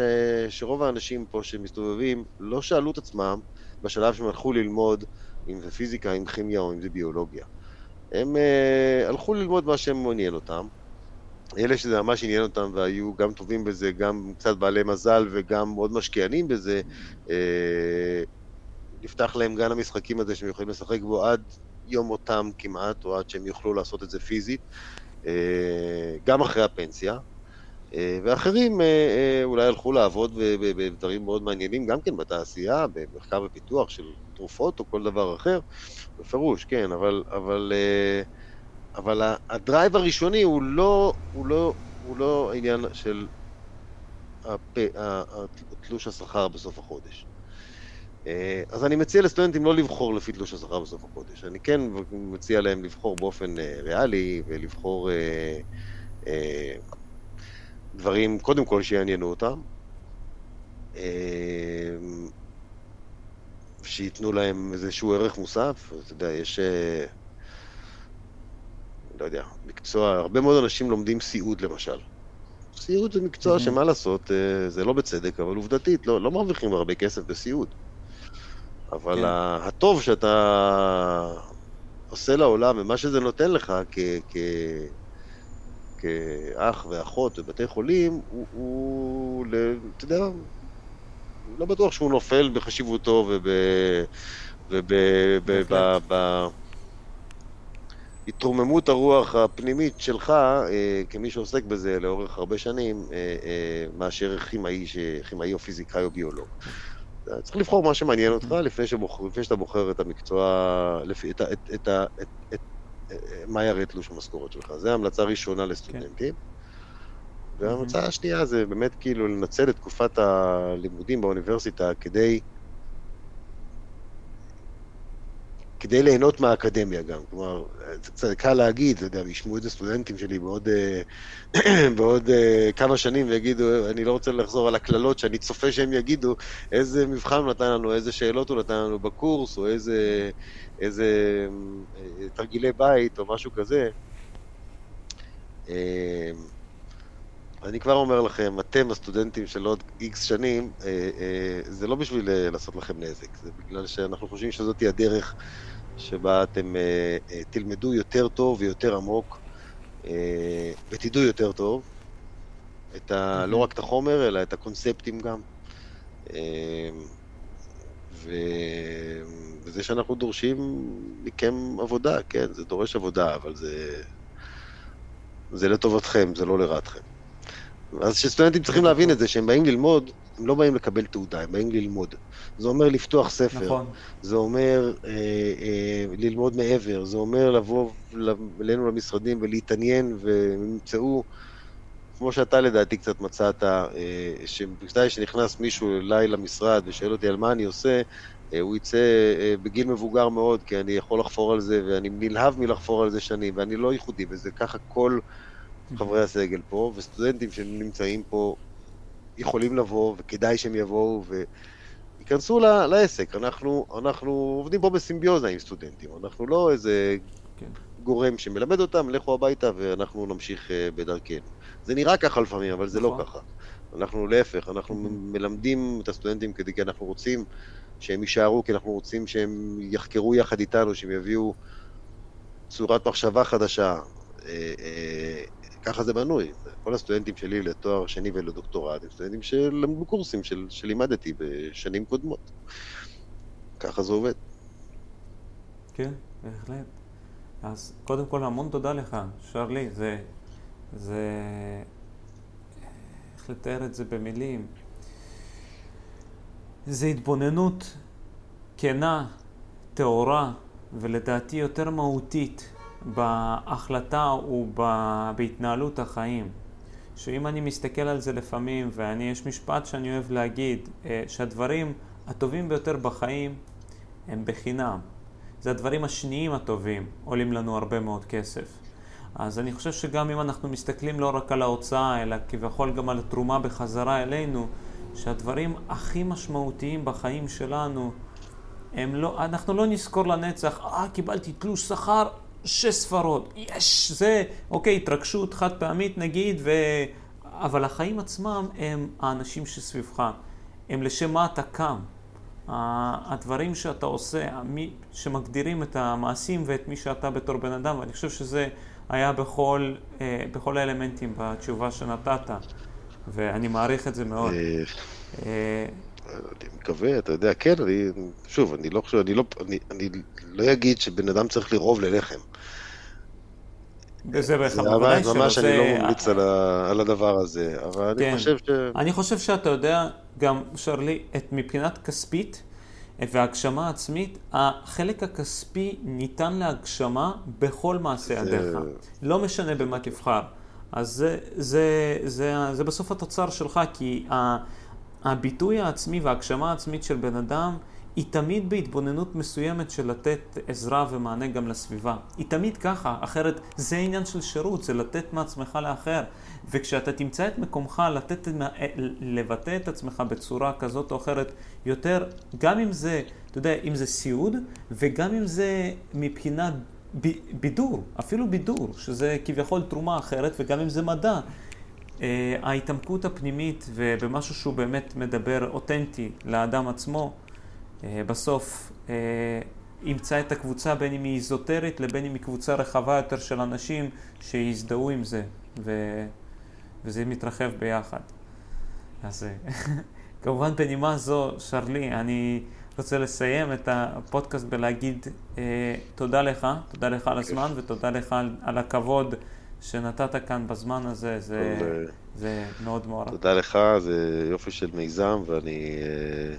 שרוב האנשים פה שמסתובבים לא שאלו את עצמם בשלב שהם הלכו ללמוד אם זה פיזיקה, אם כימיה או אם זה ביולוגיה. הם uh, הלכו ללמוד מה שמעניין אותם. אלה שזה ממש עניין אותם והיו גם טובים בזה, גם קצת בעלי מזל וגם מאוד משקיענים בזה, uh, נפתח להם גן המשחקים הזה שהם יכולים לשחק בו עד יום מותם כמעט, או עד שהם יוכלו לעשות את זה פיזית. אה, גם אחרי הפנסיה, אה, ואחרים אה, אולי הלכו לעבוד בדברים מאוד מעניינים, גם כן בתעשייה, במחקר ופיתוח של תרופות או כל דבר אחר, בפירוש, כן, אבל, אבל, אבל הדרייב הראשוני הוא לא, הוא לא, הוא לא עניין של תלוש השכר בסוף החודש. אה, אז אני מציע לסטודנטים לא לבחור לפי תלוש השכר בסוף החודש. אני כן מציע להם לבחור באופן אה, ריאלי ולבחור אה, דברים, קודם כל, שיעניינו אותם. שייתנו להם איזשהו ערך מוסף. אתה יודע, יש... לא יודע, מקצוע, הרבה מאוד אנשים לומדים סיעוד למשל. סיעוד זה מקצוע שמה לעשות, זה לא בצדק, אבל עובדתית, לא, לא מרוויחים הרבה כסף בסיעוד. אבל כן. הטוב שאתה עושה לעולם, ומה שזה נותן לך כ... כ... כאח ואחות בבתי חולים, הוא, הוא אתה יודע, לא בטוח שהוא נופל בחשיבותו וב... ובהתרוממות הרוח הפנימית שלך, אה, כמי שעוסק בזה לאורך הרבה שנים, אה, אה, מאשר כימאי, כימאי או פיזיקאי או ביולוג. צריך לבחור מה שמעניין אותך לפני, שבוחר, לפני שאתה בוחר את המקצוע, לפי, את, את, את, את, את, מה יראה תלוש המשכורת שלך. זו המלצה ראשונה לסטודנטים. כן. וההמלצה השנייה זה באמת כאילו לנצל את תקופת הלימודים באוניברסיטה כדי כדי ליהנות מהאקדמיה גם. כלומר, זה קצת קל להגיד, אתה יודע, ישמעו את זה סטודנטים שלי בעוד, אה, בעוד אה, כמה שנים ויגידו, אני לא רוצה לחזור על הקללות שאני צופה שהם יגידו, איזה מבחן הוא נתן לנו, איזה שאלות הוא נתן לנו בקורס, או איזה, איזה אה, תרגילי בית, או משהו כזה. אני כבר אומר לכם, אתם הסטודנטים של עוד איקס שנים, זה לא בשביל לעשות לכם נזק, זה בגלל שאנחנו חושבים שזאת הדרך שבה אתם uh, uh, תלמדו יותר טוב ויותר עמוק uh, ותדעו יותר טוב, את ה, לא רק את החומר, אלא את הקונספטים גם. ו... וזה שאנחנו דורשים מכם עבודה, כן, זה דורש עבודה, אבל זה, זה לטובתכם, זה לא לרעתכם. אז שסטודנטים צריכים להבין את זה, שהם באים ללמוד, הם לא באים לקבל תעודה, הם באים ללמוד. זה אומר לפתוח ספר, נכון. זה אומר אה, אה, ללמוד מעבר, זה אומר לבוא אלינו למשרדים ולהתעניין, והם ימצאו, כמו שאתה לדעתי קצת מצאת, אה, שמתי שנכנס מישהו אליי למשרד ושואל אותי על מה אני עושה, אה, הוא יצא אה, בגיל מבוגר מאוד, כי אני יכול לחפור על זה, ואני נלהב מלחפור על זה שנים, ואני לא ייחודי בזה, ככה כל חברי הסגל פה, וסטודנטים שנמצאים פה יכולים לבוא, וכדאי שהם יבואו, וייכנסו לעסק. אנחנו, אנחנו עובדים פה בסימביוזה עם סטודנטים, אנחנו לא איזה כן. גורם שמלמד אותם, לכו הביתה ואנחנו נמשיך אה, בדרכנו. זה נראה ככה לפעמים, אבל זה לא נכון. לא ככה. אנחנו להפך, אנחנו מלמדים את הסטודנטים כדי, כי אנחנו רוצים שהם יישארו, כי אנחנו רוצים שהם יחקרו יחד איתנו, שהם יביאו צורת מחשבה חדשה, אה, אה, ככה זה בנוי. כל הסטודנטים שלי לתואר שני ולדוקטורט הם סטודנטים שלמדו קורסים של, שלימדתי בשנים קודמות. ככה זה עובד. כן, בהחלט. אז קודם כל המון תודה לך, שרלי, זה... זה... איך לתאר את זה במילים? זה התבוננות כנה, טהורה, ולדעתי יותר מהותית בהחלטה ובהתנהלות החיים. שאם אני מסתכל על זה לפעמים, ואני, יש משפט שאני אוהב להגיד, אה, שהדברים הטובים ביותר בחיים הם בחינם. זה הדברים השניים הטובים, עולים לנו הרבה מאוד כסף. אז אני חושב שגם אם אנחנו מסתכלים לא רק על ההוצאה, אלא כביכול גם על התרומה בחזרה אלינו, שהדברים הכי משמעותיים בחיים שלנו, הם לא, אנחנו לא נזכור לנצח, אה, קיבלתי תלוש שכר, שש ספרות, יש, זה, אוקיי, התרגשות חד פעמית נגיד, ו... אבל החיים עצמם הם האנשים שסביבך, הם לשם מה אתה קם. הדברים שאתה עושה, מי שמגדירים את המעשים ואת מי שאתה בתור בן אדם, ואני חושב שזה היה בכל, אה, בכל האלמנטים בתשובה שנתת, ואני מעריך את זה מאוד. אה, אה, אני מקווה, אתה יודע, כן, אני, שוב, אני לא חושב, אני לא, אני, אני לא אגיד שבן אדם צריך לרוב ללחם. וזה בוודאי שלא. ממש אני לא ממליץ על, הדבר הזה, אבל כן. אני חושב ש... אני חושב שאתה יודע, גם, שרלי, את מבחינת כספית והגשמה עצמית, החלק הכספי ניתן להגשמה בכל מעשה ידיך. לא משנה במה תבחר. אז זה, זה, זה, זה, זה בסוף התוצר שלך, כי הביטוי העצמי וההגשמה העצמית של בן אדם היא תמיד בהתבוננות מסוימת של לתת עזרה ומענה גם לסביבה. היא תמיד ככה, אחרת זה עניין של שירות, זה לתת מעצמך לאחר. וכשאתה תמצא את מקומך לתת, לבטא את עצמך בצורה כזאת או אחרת יותר, גם אם זה, אתה יודע, אם זה סיעוד, וגם אם זה מבחינה בידור, אפילו בידור, שזה כביכול תרומה אחרת, וגם אם זה מדע, אה, ההתעמקות הפנימית ובמשהו שהוא באמת מדבר אותנטי לאדם עצמו, בסוף אה, ימצא את הקבוצה בין אם היא איזוטרית לבין אם היא קבוצה רחבה יותר של אנשים שיזדהו עם זה, ו... וזה מתרחב ביחד. אז כמובן בנימה זו, שרלי, אני רוצה לסיים את הפודקאסט בלהגיד אה, תודה לך, תודה לך על הזמן ותודה לך על, על הכבוד שנתת כאן בזמן הזה, זה, זה מאוד מוערך. תודה לך, זה יופי של מיזם ואני אה, אה,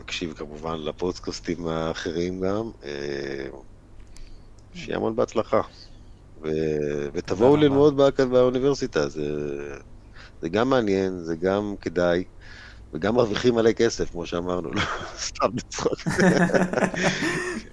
אקשיב כמובן לפודקאסטים האחרים גם. אה, שיהיה המון בהצלחה. ו... ותבואו ללמוד באוניברסיטה, זה... זה גם מעניין, זה גם כדאי. וגם מרוויחים מלא כסף, כמו שאמרנו, לא סתם לצחוק.